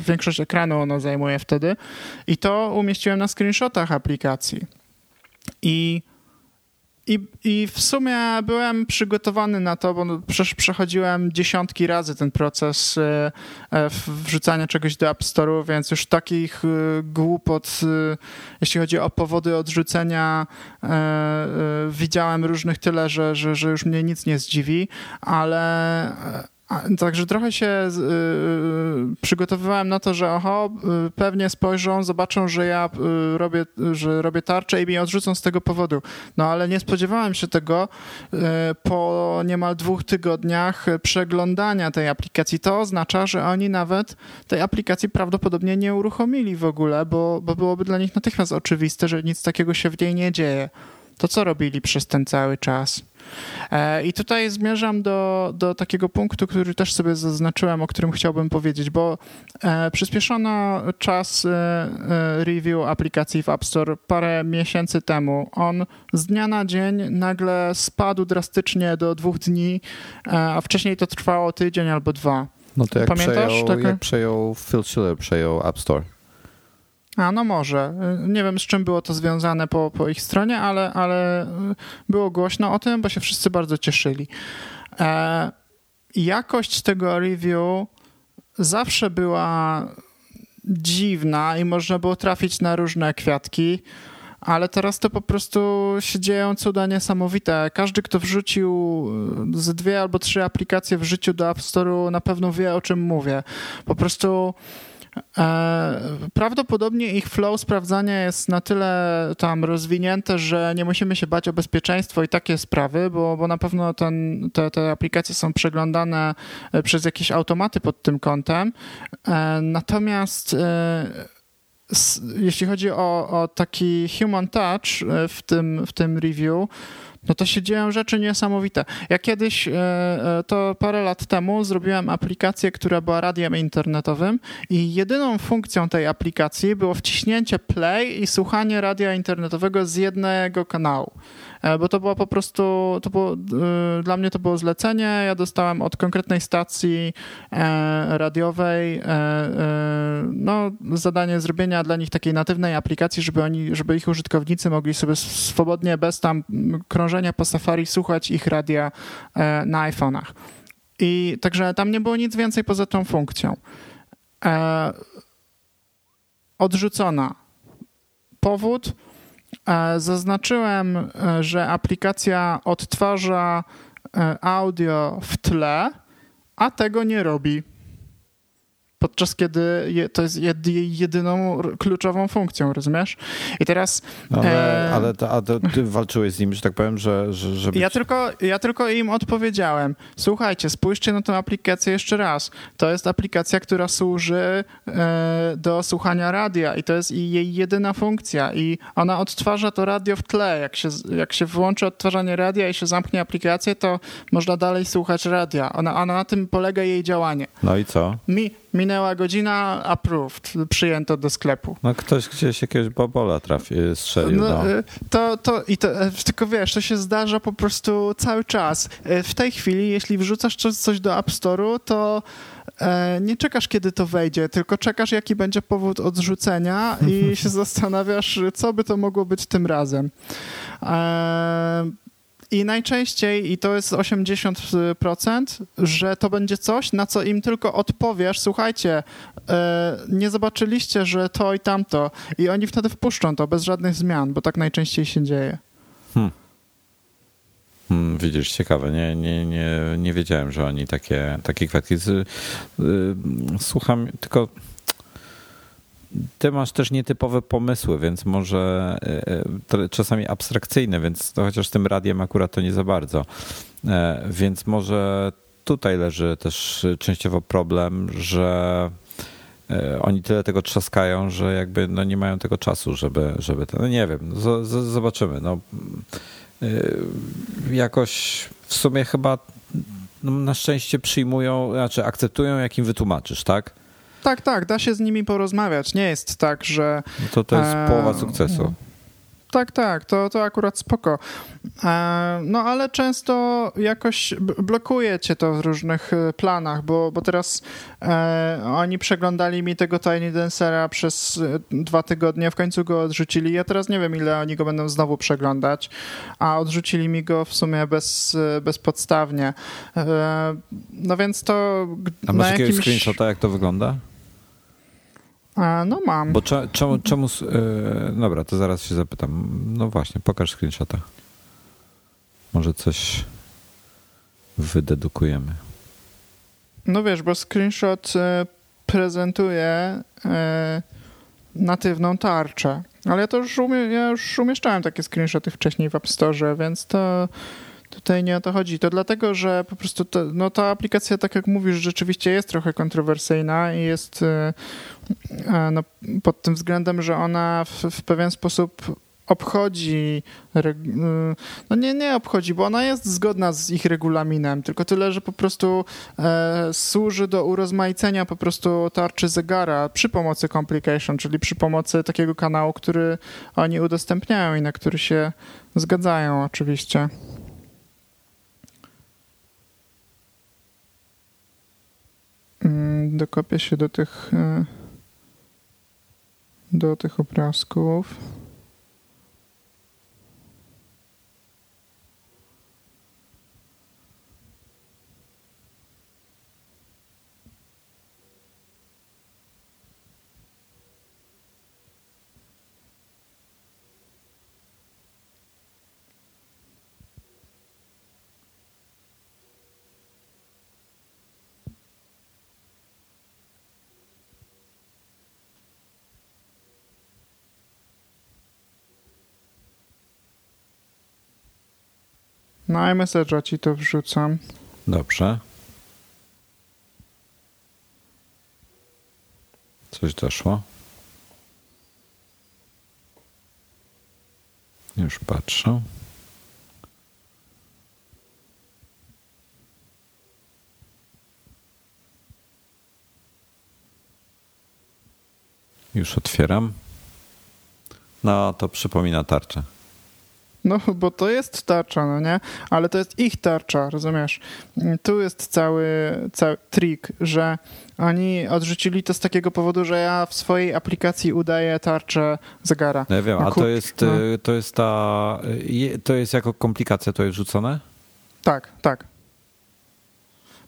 większość ekranu ono zajmuje wtedy i to umieściłem na screenshotach aplikacji. I i, I w sumie byłem przygotowany na to, bo przecież przechodziłem dziesiątki razy ten proces e, e, wrzucania czegoś do App Store'u, więc już takich e, głupot, jeśli chodzi o powody odrzucenia, widziałem różnych tyle, że, że, że już mnie nic nie zdziwi, ale Także trochę się y, przygotowywałem na to, że oho, y, pewnie spojrzą, zobaczą, że ja y, robię, że robię tarczę i mnie odrzucą z tego powodu. No ale nie spodziewałem się tego y, po niemal dwóch tygodniach przeglądania tej aplikacji. To oznacza, że oni nawet tej aplikacji prawdopodobnie nie uruchomili w ogóle, bo, bo byłoby dla nich natychmiast oczywiste, że nic takiego się w niej nie dzieje. To co robili przez ten cały czas? E, I tutaj zmierzam do, do takiego punktu, który też sobie zaznaczyłem, o którym chciałbym powiedzieć, bo e, przyspieszono czas e, review aplikacji w App Store parę miesięcy temu. On z dnia na dzień nagle spadł drastycznie do dwóch dni, a wcześniej to trwało tydzień albo dwa. No to jak Pamiętasz? Przejął, tak? jak przejął Phil Schiller, przejął App Store. A, no może. Nie wiem, z czym było to związane po, po ich stronie, ale, ale było głośno o tym, bo się wszyscy bardzo cieszyli. E, jakość tego review zawsze była dziwna i można było trafić na różne kwiatki, ale teraz to po prostu się dzieją cuda niesamowite. Każdy, kto wrzucił z dwie albo trzy aplikacje w życiu do App Store'u na pewno wie, o czym mówię. Po prostu prawdopodobnie ich flow sprawdzania jest na tyle tam rozwinięte, że nie musimy się bać o bezpieczeństwo i takie sprawy, bo, bo na pewno ten, te, te aplikacje są przeglądane e, przez jakieś automaty pod tym kątem. E, natomiast jeśli chodzi o, o taki human touch w tym, w tym review, no to się dzieją rzeczy niesamowite. Ja kiedyś, e, e, to parę lat temu, zrobiłem aplikację, która była radiem internetowym i jedyną funkcją tej aplikacji było wciśnięcie play i słuchanie radia internetowego z jednego kanału. E, bo to było po prostu, to było, e, dla mnie to było zlecenie, ja dostałem od konkretnej stacji e, radiowej no, zadanie zrobienia dla nich takiej natywnej aplikacji, żeby oni, żeby ich użytkownicy mogli sobie swobodnie, bez tam krążenia po Safari słuchać ich radia na iPhone'ach. I także tam nie było nic więcej poza tą funkcją. Odrzucona. Powód. E, zaznaczyłem, e, że aplikacja odtwarza e, audio w tle, a tego nie robi podczas kiedy je, to jest jej jedyną kluczową funkcją, rozumiesz? I teraz... Ale, e... ale to, a to ty walczyłeś z nim, że tak powiem, że... że żeby... ja, tylko, ja tylko im odpowiedziałem, słuchajcie, spójrzcie na tę aplikację jeszcze raz. To jest aplikacja, która służy e, do słuchania radia i to jest jej jedyna funkcja i ona odtwarza to radio w tle. Jak się, jak się włączy odtwarzanie radia i się zamknie aplikację, to można dalej słuchać radia. Ona, ona na tym polega jej działanie. No i co? Mi, Minęła godzina, approved, przyjęto do sklepu. No ktoś gdzieś jakiegoś bobola trafi, strzelił. No, no. Y, to, to, i to, e, tylko wiesz, to się zdarza po prostu cały czas. E, w tej chwili, jeśli wrzucasz coś do App Store'u, to e, nie czekasz, kiedy to wejdzie, tylko czekasz, jaki będzie powód odrzucenia i (laughs) się zastanawiasz, co by to mogło być tym razem. I najczęściej, i to jest 80%, że to będzie coś, na co im tylko odpowiesz, słuchajcie, e, nie zobaczyliście, że to i tamto. I oni wtedy wpuszczą to bez żadnych zmian, bo tak najczęściej się dzieje. Hmm. Hmm, widzisz, ciekawe. Nie, nie, nie, nie wiedziałem, że oni takie, takie kwestie. Y, słucham, tylko ty masz też nietypowe pomysły, więc może e, e, czasami abstrakcyjne, więc to chociaż tym radiem akurat to nie za bardzo. E, więc może tutaj leży też częściowo problem, że oni tyle tego trzaskają, że jakby no nie mają tego czasu, żeby, żeby to, no nie wiem, z, z, zobaczymy. No, jakoś w sumie chyba no, na szczęście przyjmują, znaczy akceptują, jak im wytłumaczysz, tak? Tak, tak, da się z nimi porozmawiać. Nie jest tak, że. No to to jest e, połowa sukcesu. Tak, tak, to, to akurat spoko. E, no ale często jakoś blokuje cię to w różnych e, planach, bo, bo teraz e, oni przeglądali mi tego Tiny Dancera przez e, dwa tygodnie, w końcu go odrzucili. Ja teraz nie wiem, ile oni go będą znowu przeglądać, a odrzucili mi go w sumie bez, bezpodstawnie. E, no więc to. A masz jakiegoś jakimś... screenshota, jak to wygląda? A, no mam. Bo czemu, czemu yy, dobra, to zaraz się zapytam. No właśnie, pokaż screenshota. Może coś wydedukujemy. No wiesz, bo screenshot e, prezentuje e, natywną tarczę. Ale ja to już, umie, ja już umieszczałem takie screenshoty wcześniej w App Store, więc to Tutaj nie o to chodzi. To dlatego, że po prostu to, no ta aplikacja, tak jak mówisz, rzeczywiście jest trochę kontrowersyjna i jest e, no, pod tym względem, że ona w, w pewien sposób obchodzi, e, no nie, nie obchodzi, bo ona jest zgodna z ich regulaminem, tylko tyle, że po prostu e, służy do urozmaicenia po prostu tarczy zegara przy pomocy complication, czyli przy pomocy takiego kanału, który oni udostępniają i na który się zgadzają oczywiście. Dokopię się do tych e, do tych obrazków. Na iMessage'a ci to wrzucam. Dobrze. Coś doszło. Już patrzę. Już otwieram. No, to przypomina tarczę. No, bo to jest tarcza, no nie? Ale to jest ich tarcza, rozumiesz? Tu jest cały, cały trik, że oni odrzucili to z takiego powodu, że ja w swojej aplikacji udaję tarczę zegara. No ja wiem, a, to jest, no. Y, to jest ta, y, to jest jako komplikacja to jest rzucone? Tak, tak.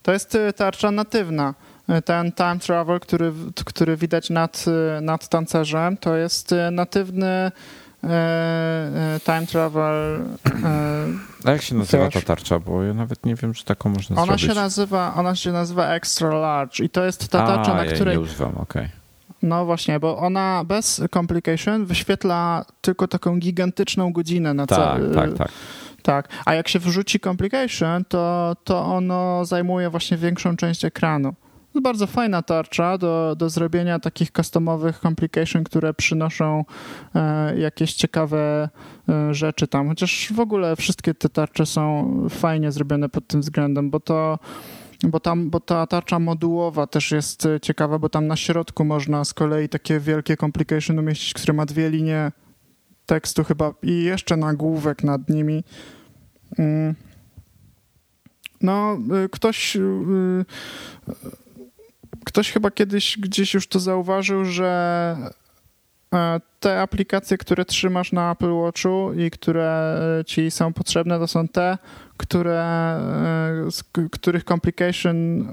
To jest y, tarcza natywna. Ten time travel, który, który widać nad, nad tancerzem, to jest natywny time travel. E, A jak się nazywa ta tarcza? Bo ja nawet nie wiem, czy taką można ona zrobić. Się nazywa, ona się nazywa Extra Large i to jest ta tarcza, A, na ja której... nie używam, okej. Okay. No właśnie, bo ona bez complication wyświetla tylko taką gigantyczną godzinę na tak, cały... Tak, tak, tak. A jak się wrzuci complication, to, to ono zajmuje właśnie większą część ekranu bardzo fajna tarcza do, do zrobienia takich customowych complication, które przynoszą e, jakieś ciekawe e, rzeczy tam. Chociaż w ogóle wszystkie te tarcze są fajnie zrobione pod tym względem, bo to bo, tam, bo ta tarcza modułowa też jest ciekawa, bo tam na środku można z kolei takie wielkie complication umieścić, które ma dwie linie tekstu chyba i jeszcze nagłówek nad nimi. Mm. No, ktoś Ktoś chyba kiedyś gdzieś już to zauważył, że e, te aplikacje, które trzymasz na Apple Watchu i które e, ci są potrzebne, to są te, które, e, których complication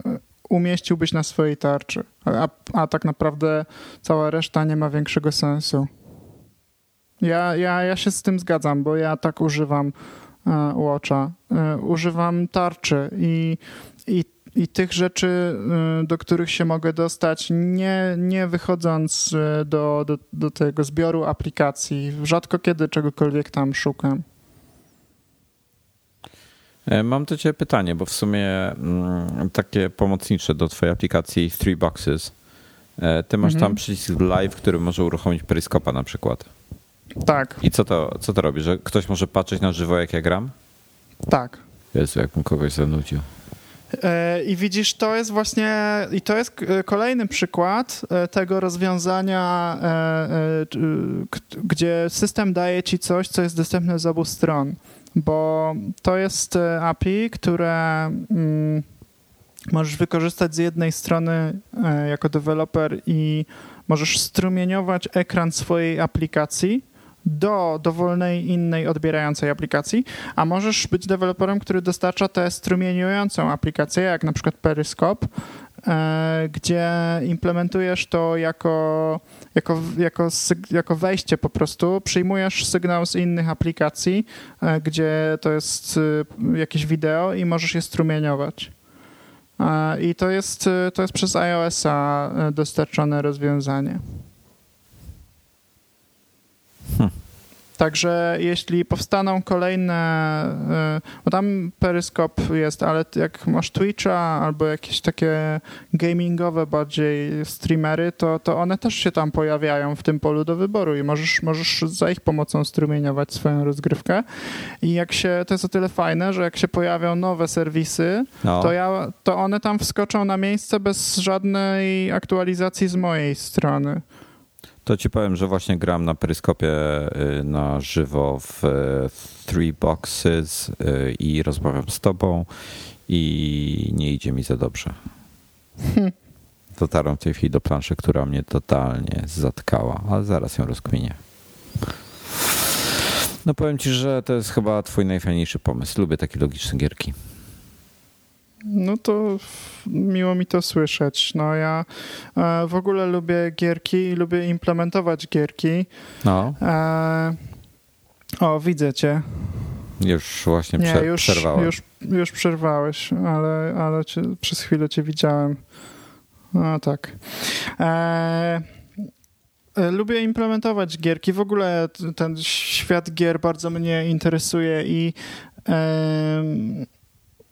umieściłbyś na swojej tarczy. A, a tak naprawdę cała reszta nie ma większego sensu. Ja, ja, ja się z tym zgadzam, bo ja tak używam Watcha. Używam tarczy i, i i tych rzeczy, y, do których się mogę dostać, nie, nie wychodząc y, do, do, do tego zbioru aplikacji. Rzadko kiedy czegokolwiek tam szukam. E, mam do Ciebie pytanie, bo w sumie mm, takie pomocnicze do Twojej aplikacji Three Boxes. E, ty masz mhm. tam przycisk live, który może uruchomić peryskopa na przykład. Tak. I co to, co to robi? Że ktoś może patrzeć na żywo, jak ja gram? Tak. Jezu, jakbym kogoś zanudził. E, I widzisz, to jest właśnie, i to jest e, kolejny przykład e, tego rozwiązania, gdzie system daje ci coś, co jest dostępne z obu stron, bo to jest API, które mm, możesz wykorzystać z jednej strony jako deweloper i możesz strumieniować ekran swojej aplikacji do dowolnej innej odbierającej aplikacji, a możesz być deweloperem, który dostarcza tę strumieniującą aplikację, jak na przykład Periscope, e, gdzie implementujesz to jako, jako, jako, jako wejście po prostu, przyjmujesz sygnał z innych aplikacji, e, gdzie to jest e, jakieś wideo i możesz je strumieniować. I to jest, to jest przez iOS-a dostarczone rozwiązanie. Także jeśli powstaną kolejne, y, bo tam peryskop jest, ale jak masz Twitcha albo jakieś takie gamingowe bardziej streamery, to, to one też się tam pojawiają w tym polu do wyboru i możesz, możesz za ich pomocą strumieniować swoją rozgrywkę. I jak się, to jest o tyle fajne, że jak się pojawią nowe serwisy, no. to, ja, to one tam wskoczą na miejsce bez żadnej aktualizacji z mojej strony. To ci powiem, że właśnie gram na peryskopie y, na żywo w Three Boxes y, i rozmawiam z tobą i nie idzie mi za dobrze. (laughs) Dotarłem w tej chwili do planszy, która mnie totalnie zatkała, ale zaraz ją rozkminię. No powiem ci, że to jest chyba twój najfajniejszy pomysł. Lubię takie logiczne gierki. No to miło mi to słyszeć. No ja e, w ogóle lubię gierki i lubię implementować gierki. No. E, o, widzę cię. Już właśnie Nie, już, przerwałem. Już, już przerwałeś, ale, ale cię, przez chwilę cię widziałem. No tak. E, lubię implementować gierki. W ogóle ten świat gier bardzo mnie interesuje i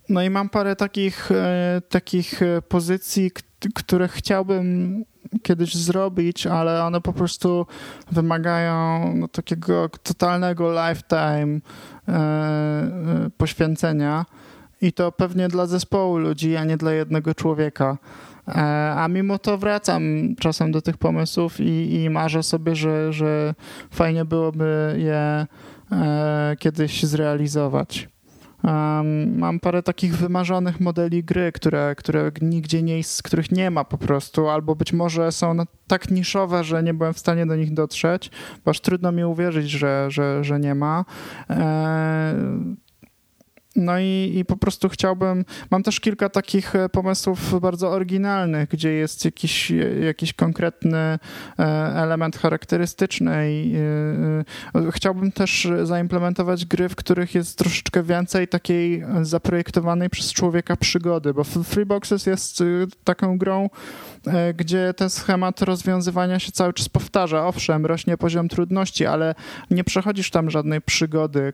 no i mam parę takich, e, takich e, pozycji, które chciałbym kiedyś zrobić, ale one po prostu wymagają no, takiego totalnego lifetime e, poświęcenia i to pewnie dla zespołu ludzi, a nie dla jednego człowieka. a mimo to wracam czasem do tych pomysłów i, i marzę sobie, że, że fajnie byłoby je kiedyś zrealizować. Um, mam parę takich wymarzonych modeli gry, które, które nigdzie nie jest, których nie ma po prostu, albo być może są tak niszowe, że nie byłem w stanie do nich dotrzeć, bo aż trudno mi uwierzyć, że, że, że nie ma. E no i, i po prostu chciałbym, mam też kilka takich e, pomysłów bardzo oryginalnych, gdzie jest jakiś, jakiś konkretny e, element charakterystyczny i e, chciałbym też zaimplementować gry, w których jest troszeczkę więcej takiej zaprojektowanej przez człowieka przygody, bo Freeboxes jest taką grą, gdzie ten schemat rozwiązywania się cały czas powtarza. Owszem, rośnie poziom trudności, ale nie przechodzisz tam żadnej przygody,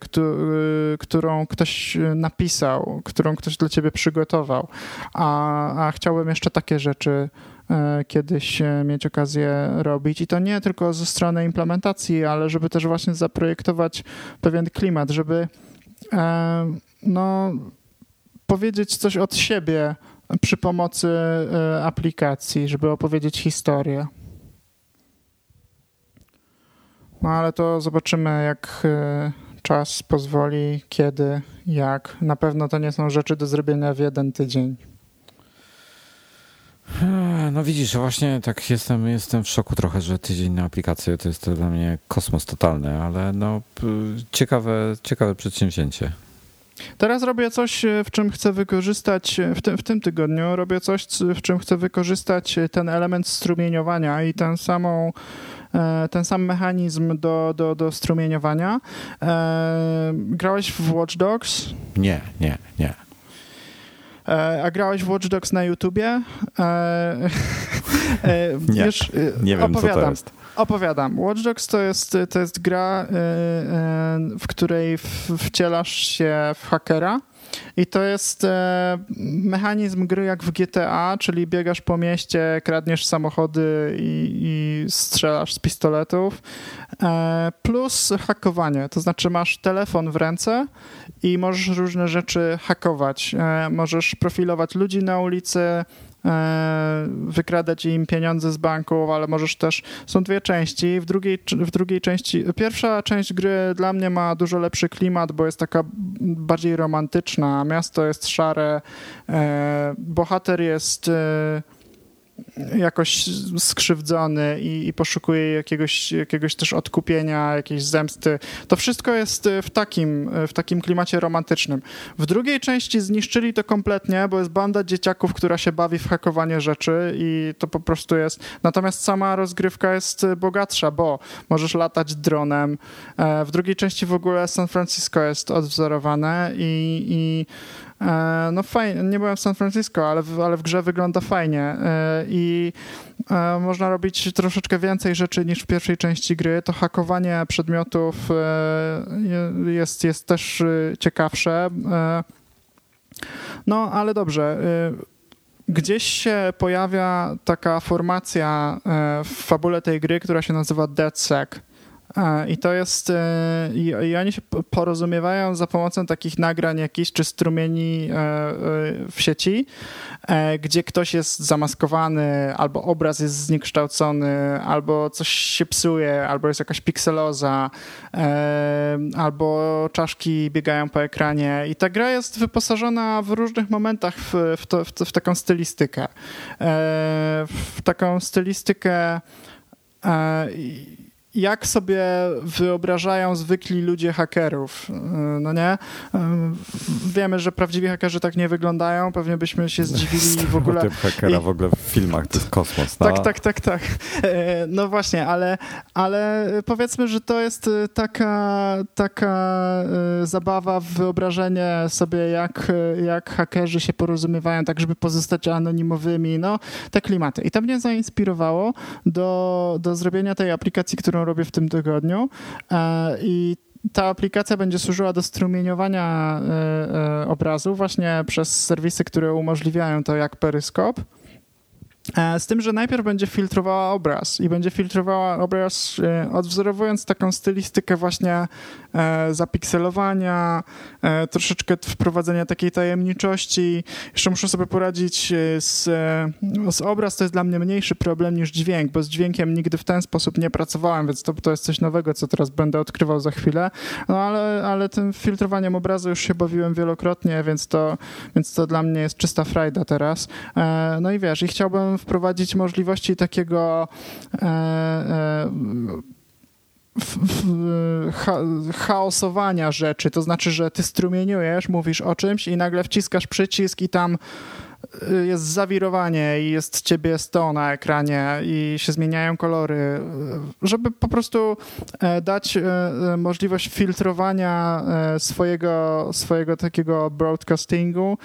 którą ktoś napisał, którą ktoś dla ciebie przygotował, a, a chciałbym jeszcze takie rzeczy e, kiedyś e, mieć okazję robić. I to nie tylko ze strony implementacji, ale żeby też właśnie zaprojektować pewien klimat, żeby e, no, powiedzieć coś od siebie przy pomocy aplikacji, żeby opowiedzieć historię. No ale to zobaczymy, jak czas pozwoli, kiedy, jak. Na pewno to nie są rzeczy do zrobienia w jeden tydzień. No widzisz, właśnie tak jestem, jestem w szoku trochę, że tydzień na aplikację to jest to dla mnie kosmos totalny, ale no ciekawe, ciekawe przedsięwzięcie. Teraz robię coś, w czym chcę wykorzystać, w tym, w tym tygodniu robię coś, w czym chcę wykorzystać ten element strumieniowania i tę samą E, ten sam mechanizm do, do, do strumieniowania. E, grałeś w Watch Dogs? Nie, nie, nie. E, a grałeś w Watch Dogs na YouTubie? (laughs) nie, Wiesz, nie wiem, opowiadam. co to jest. Opowiadam. Watch Dogs to jest, to jest gra, w której wcielasz się w hakera i to jest e, mechanizm gry jak w GTA, czyli biegasz po mieście, kradniesz samochody i, i strzelasz z pistoletów. E, plus hakowanie, to znaczy masz telefon w ręce i możesz różne rzeczy hakować. E, możesz profilować ludzi na ulicy, wykradać im pieniądze z banków, ale możesz też, są dwie części, w drugiej, w drugiej części, pierwsza część gry dla mnie ma dużo lepszy klimat, bo jest taka bardziej romantyczna, miasto jest szare, e, bohater jest e, jakoś skrzywdzony i, i, poszukuje jakiegoś, jakiegoś też odkupienia, jakiejś zemsty. To wszystko jest w takim, w takim klimacie romantycznym. W drugiej części zniszczyli to kompletnie, bo jest banda dzieciaków, która się bawi w hakowanie rzeczy i to po prostu jest... Natomiast sama rozgrywka jest bogatsza, bo możesz latać dronem. E, w drugiej części w ogóle San Francisco jest odwzorowane i, i E, no fajnie, nie byłem w San Francisco, ale w, ale w grze wygląda fajnie e, i e, można robić troszeczkę więcej rzeczy niż w pierwszej części gry. To hakowanie przedmiotów jest, jest też ciekawsze. No, ale dobrze. Gdzieś się pojawia taka formacja w fabule tej gry, która się nazywa DeadSec. I to jest, e, i, oni się porozumiewają za pomocą takich nagrań jakichś, czy strumieni e, e, w sieci, gdzie ktoś jest zamaskowany, albo obraz jest zniekształcony, albo coś się psuje, albo jest jakaś pikseloza, albo czaszki biegają po ekranie. I ta gra jest wyposażona w różnych momentach w, w, to, w, w taką stylistykę. W taką stylistykę jak sobie wyobrażają zwykli ludzie hakerów, no nie? Wiemy, że prawdziwi hakerzy tak nie wyglądają, pewnie byśmy się zdziwili w ogóle. Typ hakera I... w ogóle w filmach to jest kosmos. No. Tak, tak, tak, tak. E, no właśnie, ale, ale powiedzmy, że to jest e, taka, taka zabawa w wyobrażenie sobie, jak, jak hakerzy się porozumiewają, tak żeby pozostać anonimowymi, no te klimaty. I to mnie zainspirowało do, do zrobienia tej aplikacji, którą robię w tym tygodniu. E, I ta aplikacja będzie służyła do strumieniowania e, e, obrazu właśnie przez serwisy, które umożliwiają to jak Peryskop. E, z tym, że najpierw będzie filtrowała obraz i będzie filtrowała obraz e, odwzorowując taką stylistykę właśnie e, zapikselowania, troszeczkę wprowadzenia takiej tajemniczości. Jeszcze muszę sobie poradzić z, z obraz, to jest dla mnie mniejszy problem niż dźwięk, bo z dźwiękiem nigdy w ten sposób nie pracowałem, więc to, to jest coś nowego, co teraz będę odkrywał za chwilę. No ale, ale tym filtrowaniem obrazu już się bawiłem wielokrotnie, więc to, więc to dla mnie jest czysta frajda teraz. No i wiesz, i chciałbym wprowadzić możliwości takiego e, e, chaosowania rzeczy, to znaczy, że ty strumieniujesz, mówisz o czymś i nagle wciskasz przycisk i tam y, jest zawirowanie i jest ciebie 100 na ekranie i się zmieniają kolory, żeby po prostu e, dać możliwość filtrowania swojego, swojego takiego broadcastingu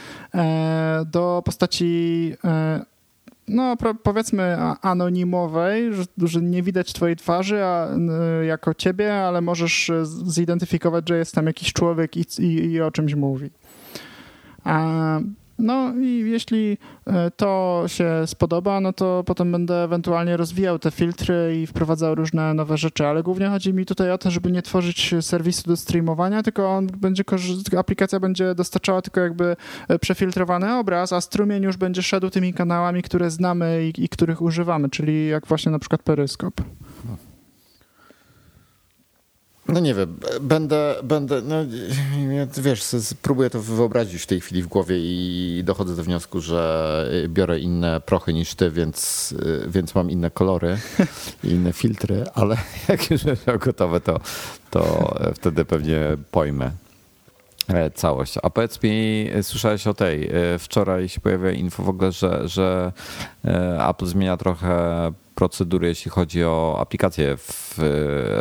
do postaci no powiedzmy anonimowej, że, nie widać twojej twarzy a, jako ciebie, ale możesz e, zidentyfikować, że jest tam jakiś człowiek i, i, i o czymś mówi. A, no i jeśli e, to się spodoba, no to potem będę ewentualnie rozwijał te filtry i wprowadzał różne nowe rzeczy, ale głównie chodzi mi tutaj o to, żeby nie tworzyć serwisu do streamowania, tylko on będzie, aplikacja będzie dostarczała tylko jakby e, przefiltrowany obraz, a strumień już będzie szedł tymi kanałami, które znamy i, i których używamy, czyli jak właśnie na przykład peryskop. No nie wiem, będę, będę, no wiesz, próbuję to wyobrazić w tej chwili w głowie i dochodzę do wniosku, że biorę inne prochy niż ty, więc, więc mam inne kolory i inne filtry, ale (laughs) jak już będę gotowe, to, to wtedy pewnie pojmę e, całość. A powiedz mi, słyszałeś o tej, e, wczoraj się pojawiła info w ogóle, że, że e, Apple zmienia trochę procedury, jeśli chodzi o aplikacje, w,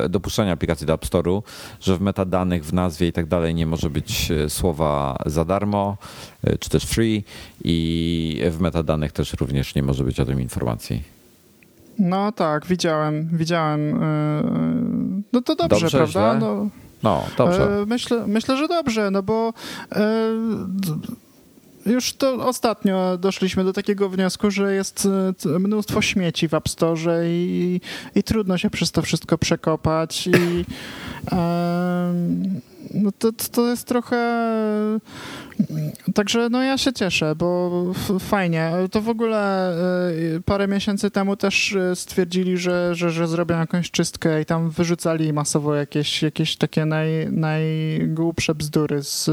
e, dopuszczenie aplikacji do App Store'u, że w metadanych, w nazwie i tak dalej nie może być e, słowa za darmo, e, czy też free i w metadanych też również nie może być o tym informacji. No tak, widziałem, widziałem. No to dobrze, dobrze prawda? No, no, dobrze. Myślę, myślę, że dobrze, no bo już to ostatnio doszliśmy do takiego wniosku, że jest e, mnóstwo śmieci w App Store i, i trudno się przez to wszystko przekopać i (laughs) no to, to jest trochę Także no ja się cieszę, bo fajnie. To w ogóle y, parę miesięcy temu też y, stwierdzili, że, że, że zrobią jakąś czystkę i tam wyrzucali masowo jakieś, jakieś takie naj, najgłupsze bzdury z,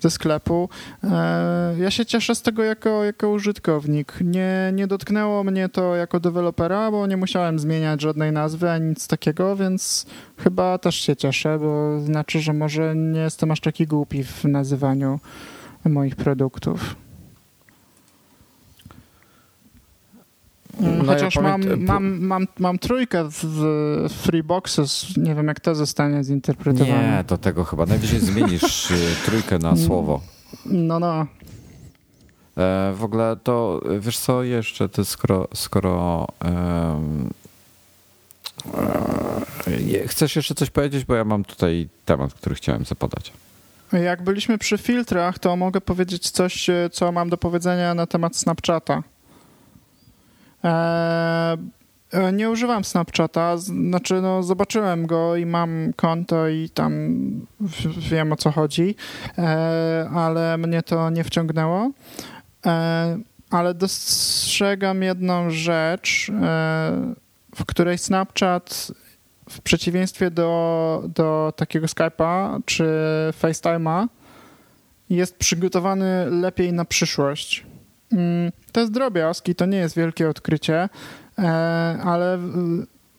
ze sklepu. E, ja się cieszę z tego jako, jako użytkownik. Nie, nie dotknęło mnie to jako dewelopera, bo nie musiałem zmieniać żadnej nazwy ani nic takiego, więc chyba też się cieszę, bo znaczy, że może nie jestem aż taki głupi w nazywaniu moich produktów. No Chociaż ja mam, mam, mam, mam trójkę w Freeboxes, nie wiem jak to zostanie zinterpretowane. Nie, to tego chyba najwyżej zmienisz (laughs) y, trójkę na słowo. No, no. E, w ogóle to, wiesz co, jeszcze ty skoro, skoro um, chcesz jeszcze coś powiedzieć, bo ja mam tutaj temat, który chciałem zapodać. Jak byliśmy przy filtrach, to mogę powiedzieć coś, e, co mam do powiedzenia na temat Snapchata. Eee, nie używam Snapchata, znaczy no zobaczyłem go i mam konto i tam wiem o co chodzi, ale mnie to nie wciągnęło. Ale dostrzegam jedną rzecz, w której Snapchat w przeciwieństwie do, do takiego Skype'a czy FaceTime'a jest przygotowany lepiej na przyszłość. Mm, to jest drobiazg i to nie jest wielkie odkrycie, e, ale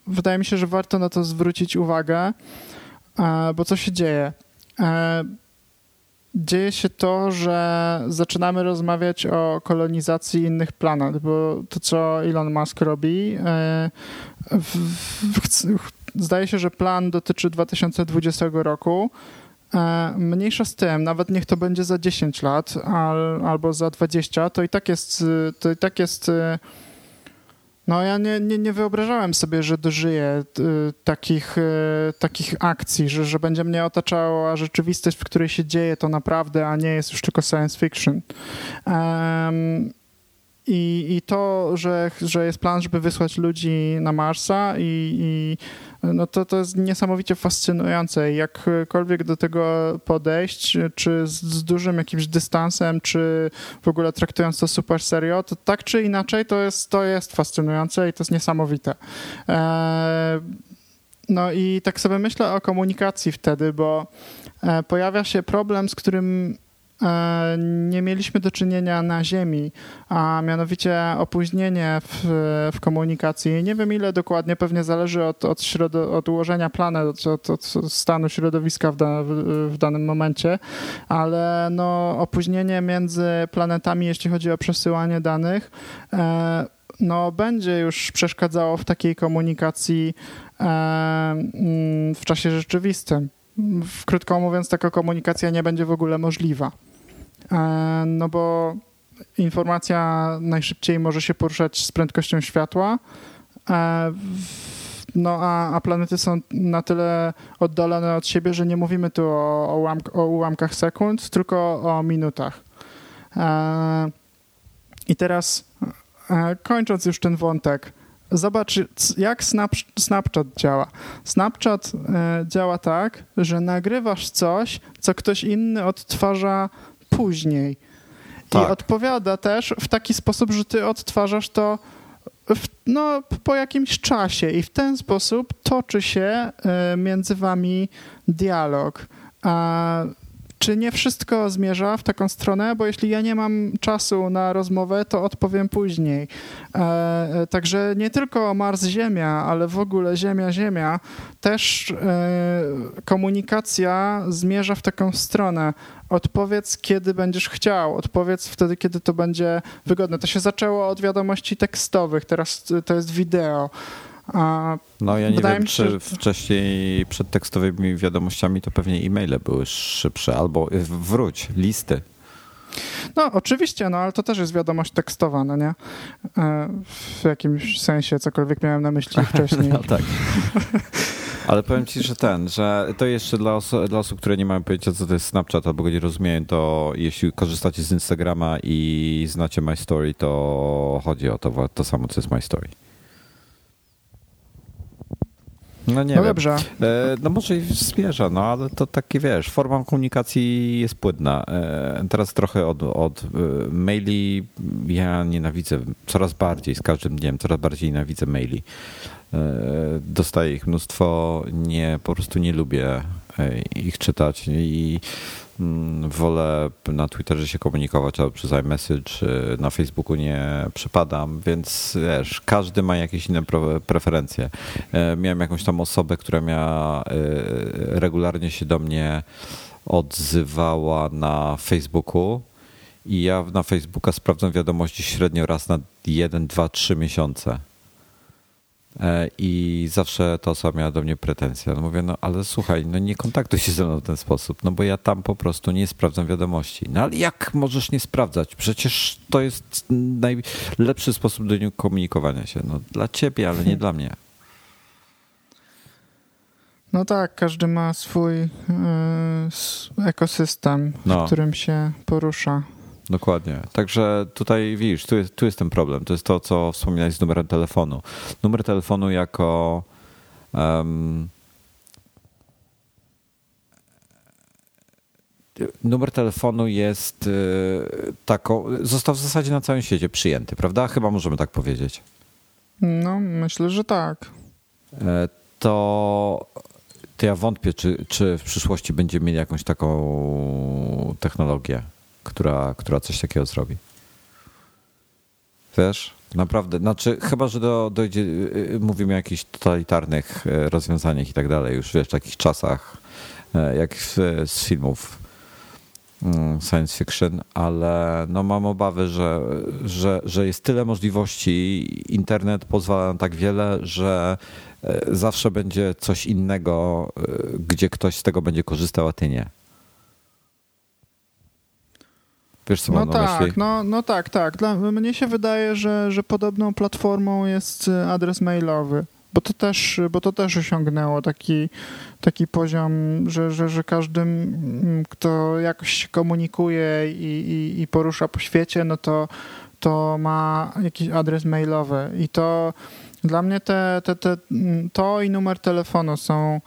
wydaje mi się, że warto na to zwrócić uwagę, e, bo co się dzieje? E, dzieje się to, że zaczynamy rozmawiać o kolonizacji innych planet, bo to, co Elon Musk robi, zdaje się, że plan dotyczy 2020 roku. E, mniejsza z tym, nawet niech to będzie za 10 lat al, albo za 20, to i tak jest, to i tak jest no ja nie, nie, nie wyobrażałem sobie, że dożyję takich, e, takich akcji, że, że będzie mnie otaczała rzeczywistość, w której się dzieje to naprawdę, a nie jest już tylko science fiction. Um, i, I to, że, że jest plan, żeby wysłać ludzi na Marsa i, i no to, to jest niesamowicie fascynujące. Jakkolwiek do tego podejść, czy z, z, dużym jakimś dystansem, czy w ogóle traktując to super serio, to tak czy inaczej to jest, to jest fascynujące i to jest niesamowite. E, no i tak sobie myślę o komunikacji wtedy, bo e, pojawia się problem, z którym nie mieliśmy do czynienia na Ziemi, a mianowicie opóźnienie w, w komunikacji. Nie wiem ile dokładnie, pewnie zależy od, od, środo, od ułożenia planet, od, od, stanu środowiska w, da, w, w, danym momencie, ale no, opóźnienie między planetami, jeśli chodzi o przesyłanie danych, e, no, będzie już przeszkadzało w takiej komunikacji e, mm, w czasie rzeczywistym. Krótko mówiąc, taka komunikacja nie będzie w ogóle możliwa. E, no bo informacja najszybciej może się poruszać z prędkością światła, e, no a, a planety są na tyle oddalone od siebie, że nie mówimy tu o, o, ułamk, o ułamkach sekund, tylko o minutach. E, I teraz kończąc już ten wątek, zobacz jak Snapchat działa. Snapchat działa tak, że nagrywasz coś, co ktoś inny odtwarza później. Tak. I odpowiada też w taki sposób, że ty odtwarzasz to w, no, po jakimś czasie i w ten sposób toczy się y, między wami dialog. A czy nie wszystko zmierza w taką stronę? Bo jeśli ja nie mam czasu na rozmowę, to odpowiem później. E, e także nie tylko Mars-Ziemia, ale w ogóle Ziemia-Ziemia, też e, komunikacja zmierza w taką stronę. Odpowiedz, kiedy będziesz chciał, odpowiedz wtedy, kiedy to będzie wygodne. To się zaczęło od wiadomości tekstowych, teraz to jest wideo. A no ja nie wiem, czy że... wcześniej przed tekstowymi wiadomościami to pewnie e-maile były szybsze, albo wróć, listy. No oczywiście, no ale to też jest wiadomość tekstowa, no nie? E, w jakimś sensie, cokolwiek miałem na myśli (laughs) wcześniej. no tak. Ale powiem ci, że ten, że to jeszcze dla, oso dla, osób, które nie mają pojęcia, co to jest Snapchat albo go nie rozumieją, to jeśli korzystacie z Instagrama i znacie My Story, to chodzi o to, to samo, co jest My Story. No nie no wiem. dobrze. E, no może i zmierza, no ale to takie wiesz, forma komunikacji jest płynna. E, teraz trochę od, od e, maili ja nienawidzę coraz bardziej, z każdym dniem coraz bardziej nienawidzę maili. Dostaję ich mnóstwo, nie, po prostu nie lubię ich czytać i wolę na Twitterze się komunikować albo przez iMessage, na Facebooku nie przepadam, więc wiesz, każdy ma jakieś inne preferencje. E, miałem jakąś tam osobę, która miała e, regularnie się do mnie odzywała na Facebooku i ja na Facebooka sprawdzam wiadomości średnio raz na 1, 2, 3 miesiące. E, I zawsze ta osoba miała do mnie pretensje. No mówię, no ale słuchaj, no nie kontaktuj się ze mną w ten sposób, no bo ja tam po prostu nie sprawdzam wiadomości. No ale jak możesz nie sprawdzać? Przecież to jest najlepszy sposób do komunikowania się. No dla ciebie, ale nie dla mnie. (laughs) No tak, każdy ma swój y, ekosystem, no. w którym się porusza. Dokładnie. Także tutaj widzisz, tu jest, tu jest ten problem. To jest to, co wspominałeś z numerem telefonu. Numer telefonu jako um, numer telefonu jest y, taką, został w zasadzie na całym świecie przyjęty, prawda? Chyba możemy tak powiedzieć. No, myślę, że tak. E, to, to ja wątpię, czy, czy w przyszłości będziemy mieli jakąś taką technologię która, która coś takiego zrobi. Wiesz? Naprawdę, znaczy chyba, że do, dojdzie, y, y, mówimy o jakichś totalitarnych y, rozwiązaniach i tak dalej, już wiesz, w takich czasach, jak z filmów mm, science fiction, ale no mam obawy, że, że, że jest tyle możliwości, internet pozwala na tak wiele, że zawsze będzie coś innego, gdzie ktoś z tego będzie korzystał, a ty nie. Wiesz, co no mam tak, myśli? No, no tak, tak. Dla mnie się wydaje, że, że podobną platformą jest y, adres mailowy. Bo to też, bo to też osiągnęło taki, taki poziom, że, że, że każdy, kto jakoś się komunikuje i, i, i porusza po świecie, no to to ma jakiś adres mailowy i to dla mnie te, te, te, to i numer telefonu są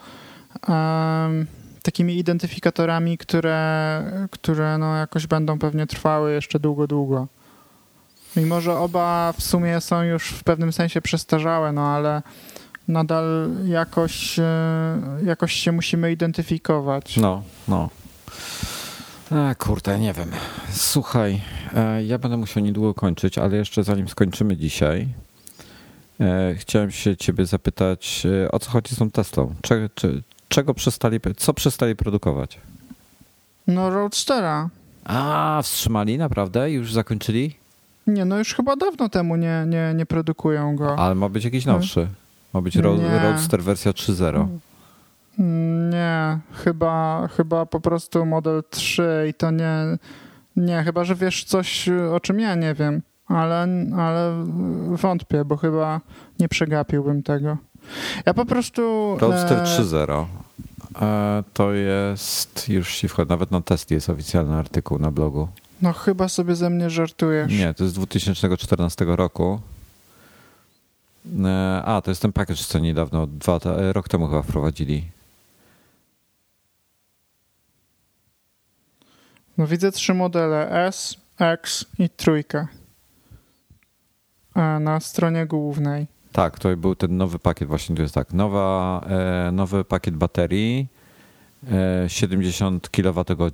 um, takimi identyfikatorami, które, które no jakoś będą pewnie trwały jeszcze długo, długo. Mimo, że oba w sumie są już w pewnym sensie przestarzałe, no ale nadal jakoś, e, jakoś się musimy identyfikować. No, no. A, kurde, nie wiem. Słuchaj, e, ja będę musiał niedługo kończyć, ale jeszcze zanim skończymy dzisiaj, e, chciałem się ciebie zapytać, o co chodzi z tą Teslą? Cze, czy, czego przestali, co przestali produkować? No Roadstera. A, wstrzymali naprawdę? Już zakończyli? Nie, no już chyba dawno temu nie, nie, nie produkują go. Ale ma być jakiś nowszy. Ma być Ro Roadster wersja 3.0. Nie, chyba, chyba po prostu model 3 i to nie. Nie, chyba, że wiesz coś, o czym ja nie wiem, ale, ale wątpię, bo chyba nie przegapiłbym tego. Ja po prostu. Roadster e... 3.0. E, to jest, już ci wchodzi, nawet na test jest oficjalny artykuł na blogu. No chyba sobie ze mnie żartujesz. Nie, to jest z 2014 roku. E, a, to jest ten pakiet, co niedawno, dwa, e, rok temu chyba wprowadzili. No widzę trzy modele S, X i trójkę e, na stronie głównej. Tak, to był ten nowy pakiet, właśnie to jest tak. Nowa, nowy pakiet baterii, 70 kWh,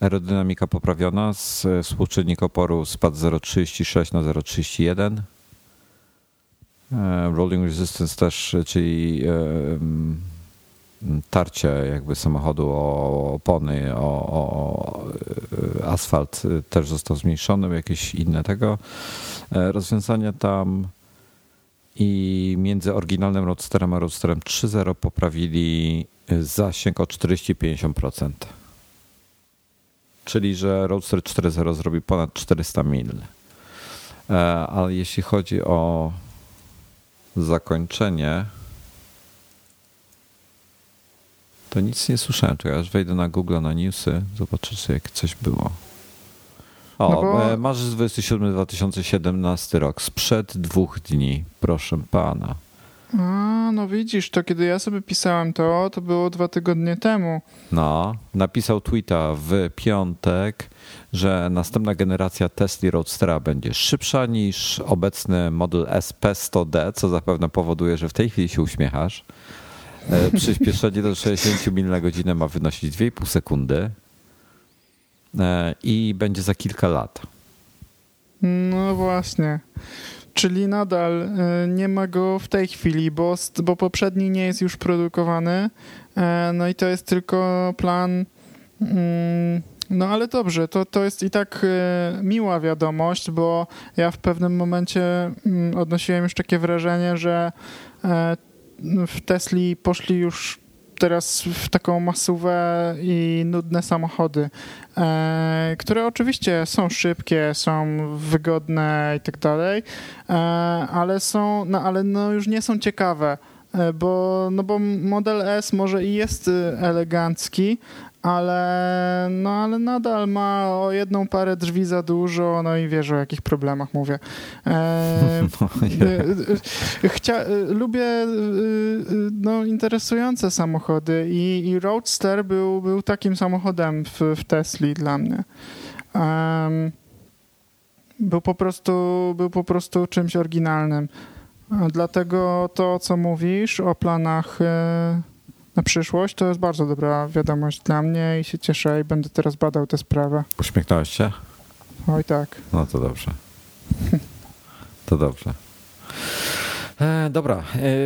aerodynamika poprawiona, współczynnik oporu spadł z 0,36 na 0,31 E, rolling resistance też, czyli e, tarcie jakby samochodu o opony, o, o, asfalt też został zmniejszony, jakieś inne tego e, rozwiązania tam i między oryginalnym Roadsterem a Roadsterem 3.0 poprawili zasięg o 40-50%. Czyli, że Roadster 4.0 zrobi ponad 400 mil. Ale jeśli chodzi o zakończenie, to nic nie słyszałem. Czekaj, aż wejdę na Google, na newsy, zobaczę, czy jak coś było. O, no bo... E, marzec 27 2017 rok, sprzed dwóch dni, proszę pana. A, no widzisz, to kiedy ja sobie pisałem to, to było dwa tygodnie temu. No, napisał tweeta w piątek, że następna generacja Tesla Roadstera będzie szybsza niż obecny model SP100D, co zapewne powoduje, że w tej chwili się uśmiechasz. E, przyspieszenie do 60 mil na godzinę ma wynosić 2,5 sekundy e, i będzie za kilka lat. No właśnie. Czyli nadal e, nie ma go w tej chwili, bo, bo poprzedni nie jest już produkowany. No i to jest tylko plan. Mm, no ale dobrze, to, to jest i tak miła wiadomość, bo ja w pewnym momencie mm, odnosiłem już takie wrażenie, że w Tesli poszli już teraz w taką masówę i nudne samochody, e, które oczywiście są szybkie, są wygodne i tak dalej, ale są, no ale no już nie są ciekawe bo, no bo model S może i jest elegancki, ale, no, ale nadal ma o jedną parę drzwi za dużo, no i wiesz o jakich problemach mówię. E, (laughs) no, e, chcia, e, lubię e, no, interesujące samochody i, i Roadster był, był takim samochodem w, w Tesli dla mnie. Um, był po prostu, był po prostu czymś oryginalnym. Dlatego to, co mówisz o planach na przyszłość, to jest bardzo dobra wiadomość dla mnie i się cieszę i będę teraz badał tę sprawę. Uśmiechnąłeś się? Oj tak. No to dobrze. (laughs) To dobrze. E, dobra,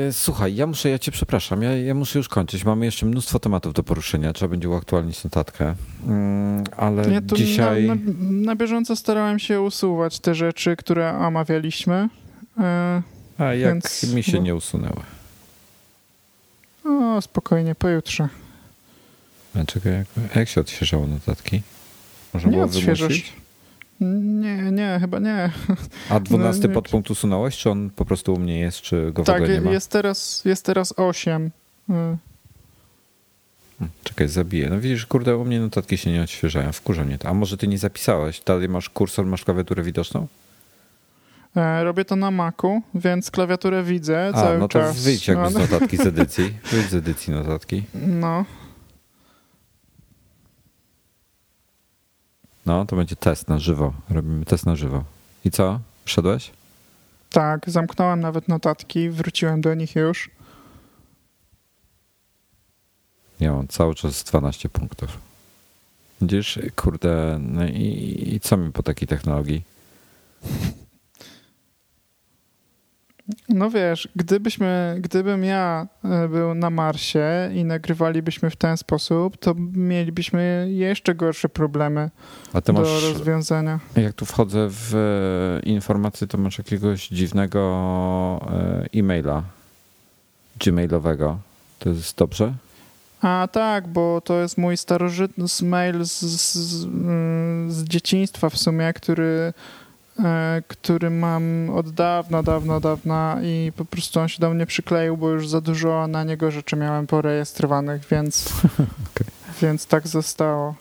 e, słuchaj, ja muszę, ja cię przepraszam, ja, ja, muszę już kończyć. Mamy jeszcze mnóstwo tematów do poruszenia, trzeba będzie uaktualnić notatkę, mm, ale ja dzisiaj... Na, na, na, bieżąco starałem się usuwać te rzeczy, które omawialiśmy. E, A jak więc, mi się bo... nie usunęły? O, spokojnie, pojutrze. A czekaj, jak, jak się odświeżało notatki? Można nie wymusić? Nie, nie, chyba nie. A 12 no, podpunkt usunąłeś, czy on po prostu u mnie jest, czy go tak, w ogóle nie ma? Jest teraz, jest teraz 8. Y. Czekaj, zabiję. No widzisz, kurde, u mnie notatki się nie odświeżają. Wkurza mnie to. A może ty nie zapisałeś? Dalej masz kursor, masz klawiaturę widoczną? E, robię to na Macu, więc klawiaturę widzę A, cały no to czas. wyjdź jakby no, z notatki z edycji. Wyjdź z edycji notatki. no, No, to będzie test na żywo. Robimy test na żywo. I co? Wszedłeś? tak, zamknąłem nawet notatki, wróciłem do nich już. Ja mam cały czas 12 punktów. Widzisz, kurde, no i, i co mi po takiej technologii? No wiesz, gdybyśmy, gdybym ja e, był na Marsie i nagrywalibyśmy w ten sposób, to mielibyśmy jeszcze gorsze problemy do masz, rozwiązania. jak tu wchodzę w e, informacje, to masz jakiegoś dziwnego e, e-maila gmailowego. To jest dobrze? A tak, bo to jest mój starożytny mail z, z, z, mm, z dzieciństwa w sumie, który, który mam od dawna, dawna, dawna i po prostu on się do mnie przykleił, bo już za dużo na niego rzeczy miałem porejestrowanych, więc, (laughs) więc tak zostało.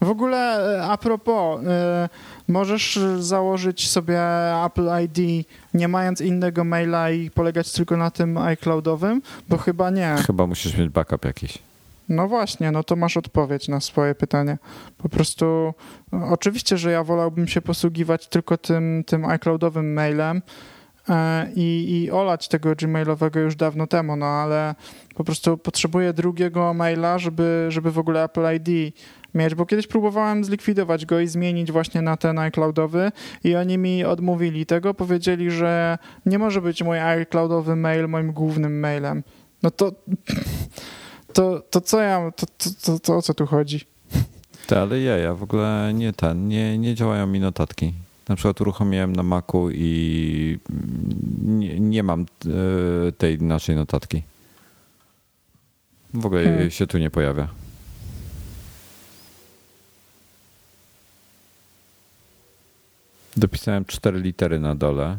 W ogóle e, a propos, e, możesz założyć sobie Apple ID nie mając innego maila i polegać tylko na tym iCloudowym? Bo chyba nie. Chyba musisz mieć backup jakiś. No właśnie, no to masz odpowiedź na swoje pytanie. Po prostu, no, oczywiście, że ja wolałbym się posługiwać tylko tym, tym iCloudowym mailem e, i, i olać tego gmailowego już dawno temu, no ale po prostu potrzebuję drugiego maila, żeby, żeby w ogóle Apple ID mieć, bo kiedyś próbowałem zlikwidować go i zmienić właśnie na ten iCloudowy i oni mi odmówili tego, powiedzieli, że nie może być mój iCloudowy mail moim głównym mailem. No to (laughs) to, to co ja, to, to, to, to o co tu chodzi? Te, ale ja, ja w ogóle nie ten, nie, nie działają mi notatki. Na przykład uruchomiłem na Macu i nie, nie mam e, tej naszej notatki. W ogóle Hmm. się tu nie pojawia. Dopisałem cztery litery na dole.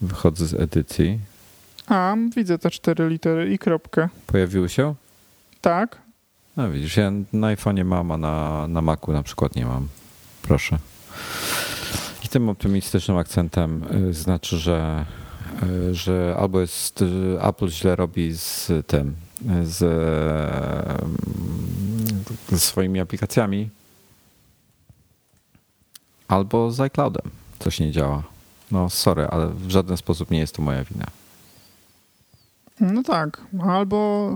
Wychodzę z edycji. A, widzę te cztery litery i kropkę. Pojawiły się? Tak? No widzisz, ja na iPhone'ie mam, a na, na Macu na przykład nie mam. Proszę. I tym optymistycznym akcentem y, znaczy, że, y, że albo jest y, Apple źle robi z tym, z, y, ze swoimi aplikacjami, albo z iCloudem coś nie działa. No sorry, ale w żaden sposób nie jest to moja wina. No tak. Albo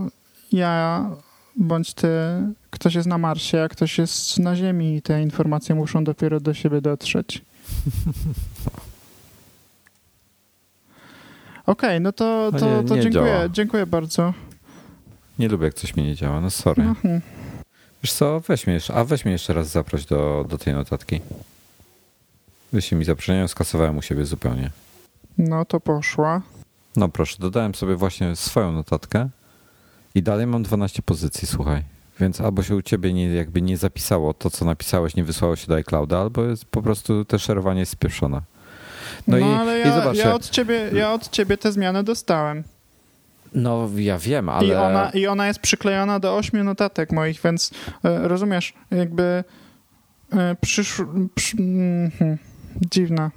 ja, bądź ty, ktoś jest na Marsie, a ktoś jest na Ziemi i te informacje muszą dopiero do siebie dotrzeć. (laughs) Okej, no to, No to, to dziękuję, działa. dziękuję bardzo. Nie lubię, jak coś mi nie działa. No sorry. Mhm. Wiesz co, weź jeszcze, a weź jeszcze raz zaproś do, do tej notatki. Wyślij mi zaproszenie, skasowałem u siebie zupełnie. No to poszła. No proszę, dodałem sobie właśnie swoją notatkę i dalej mam 12 pozycji, słuchaj. Więc albo się u ciebie nie, jakby nie zapisało to, co napisałeś, nie wysłało się do iClouda, albo jest po prostu te szerowanie jest spieszone. No, No, i, ale i ja, zobacz, ja, od ciebie, ja od ciebie te zmiany dostałem. no ja wiem, ale... I, ona, I ona jest przyklejona do ośmiu notatek moich, więc e, rozumiesz, jakby e, przysz... Przy, mhm, dziwna.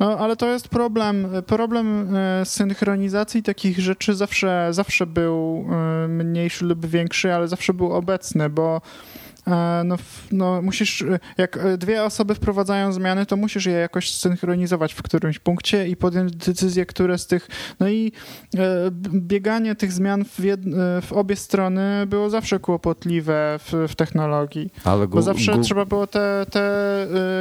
No, ale to jest problem. Problem e, synchronizacji takich rzeczy zawsze, zawsze był e, mniejszy lub większy, ale zawsze był obecny, bo no, f- no musisz, e, jak e, dwie osoby wprowadzają zmiany, to musisz je jakoś synchronizować w którymś punkcie i podjąć decyzję, które z tych, no i e, bieganie tych zmian w, jed, e, w obie strony było zawsze kłopotliwe w, w technologii, ale, bo Gu- zawsze trzeba było te, te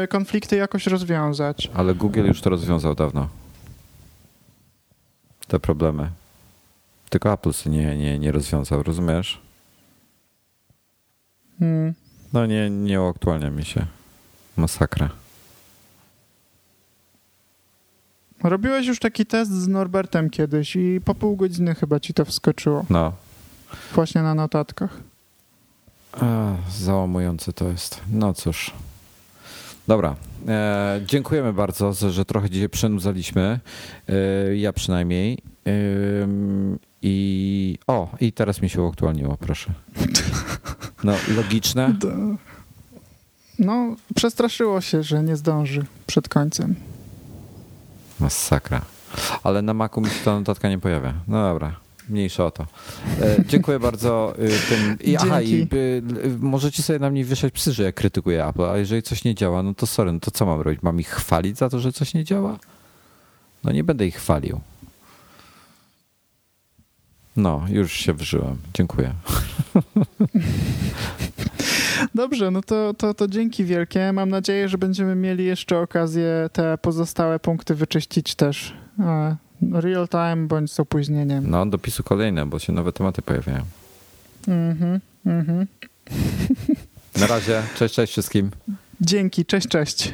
e, konflikty jakoś rozwiązać. ale Google już to rozwiązał dawno. Te problemy. Tylko Apple nie, nie, nie rozwiązał, rozumiesz? Hmm. No nie, nie uaktualnia mi się. Masakra. Robiłeś już taki test z Norbertem kiedyś i po pół godziny chyba ci to wskoczyło, No. właśnie na notatkach. Ach, załamujące to jest. No cóż. Dobra. E, dziękujemy bardzo, że, trochę dzisiaj przenudzaliśmy. E, ja przynajmniej. Ym, I o, i teraz mi się uaktualniło, proszę. No, logiczne. (laughs) No, przestraszyło się, że nie zdąży przed końcem. Masakra. Ale na Macu mi się ta notatka nie pojawia. No dobra, mniejsza o to. E, dziękuję bardzo y, tym. I, aha, i y, y, możecie sobie na mnie wieszać psy, że ja krytykuję Apple, a jeżeli coś nie działa, no to sorry, no to co mam robić? Mam ich chwalić za to, że coś nie działa? No nie będę ich chwalił. No, już się wżyłem. Dziękuję. (laughs) Dobrze, no to, to, to dzięki wielkie. Mam nadzieję, że będziemy mieli jeszcze okazję te pozostałe punkty wyczyścić też. E, Real time bądź z opóźnieniem. No, dopisu kolejne, bo się nowe tematy pojawiają. Mhm, mhm. Na razie, cześć, cześć wszystkim. Dzięki, cześć, cześć.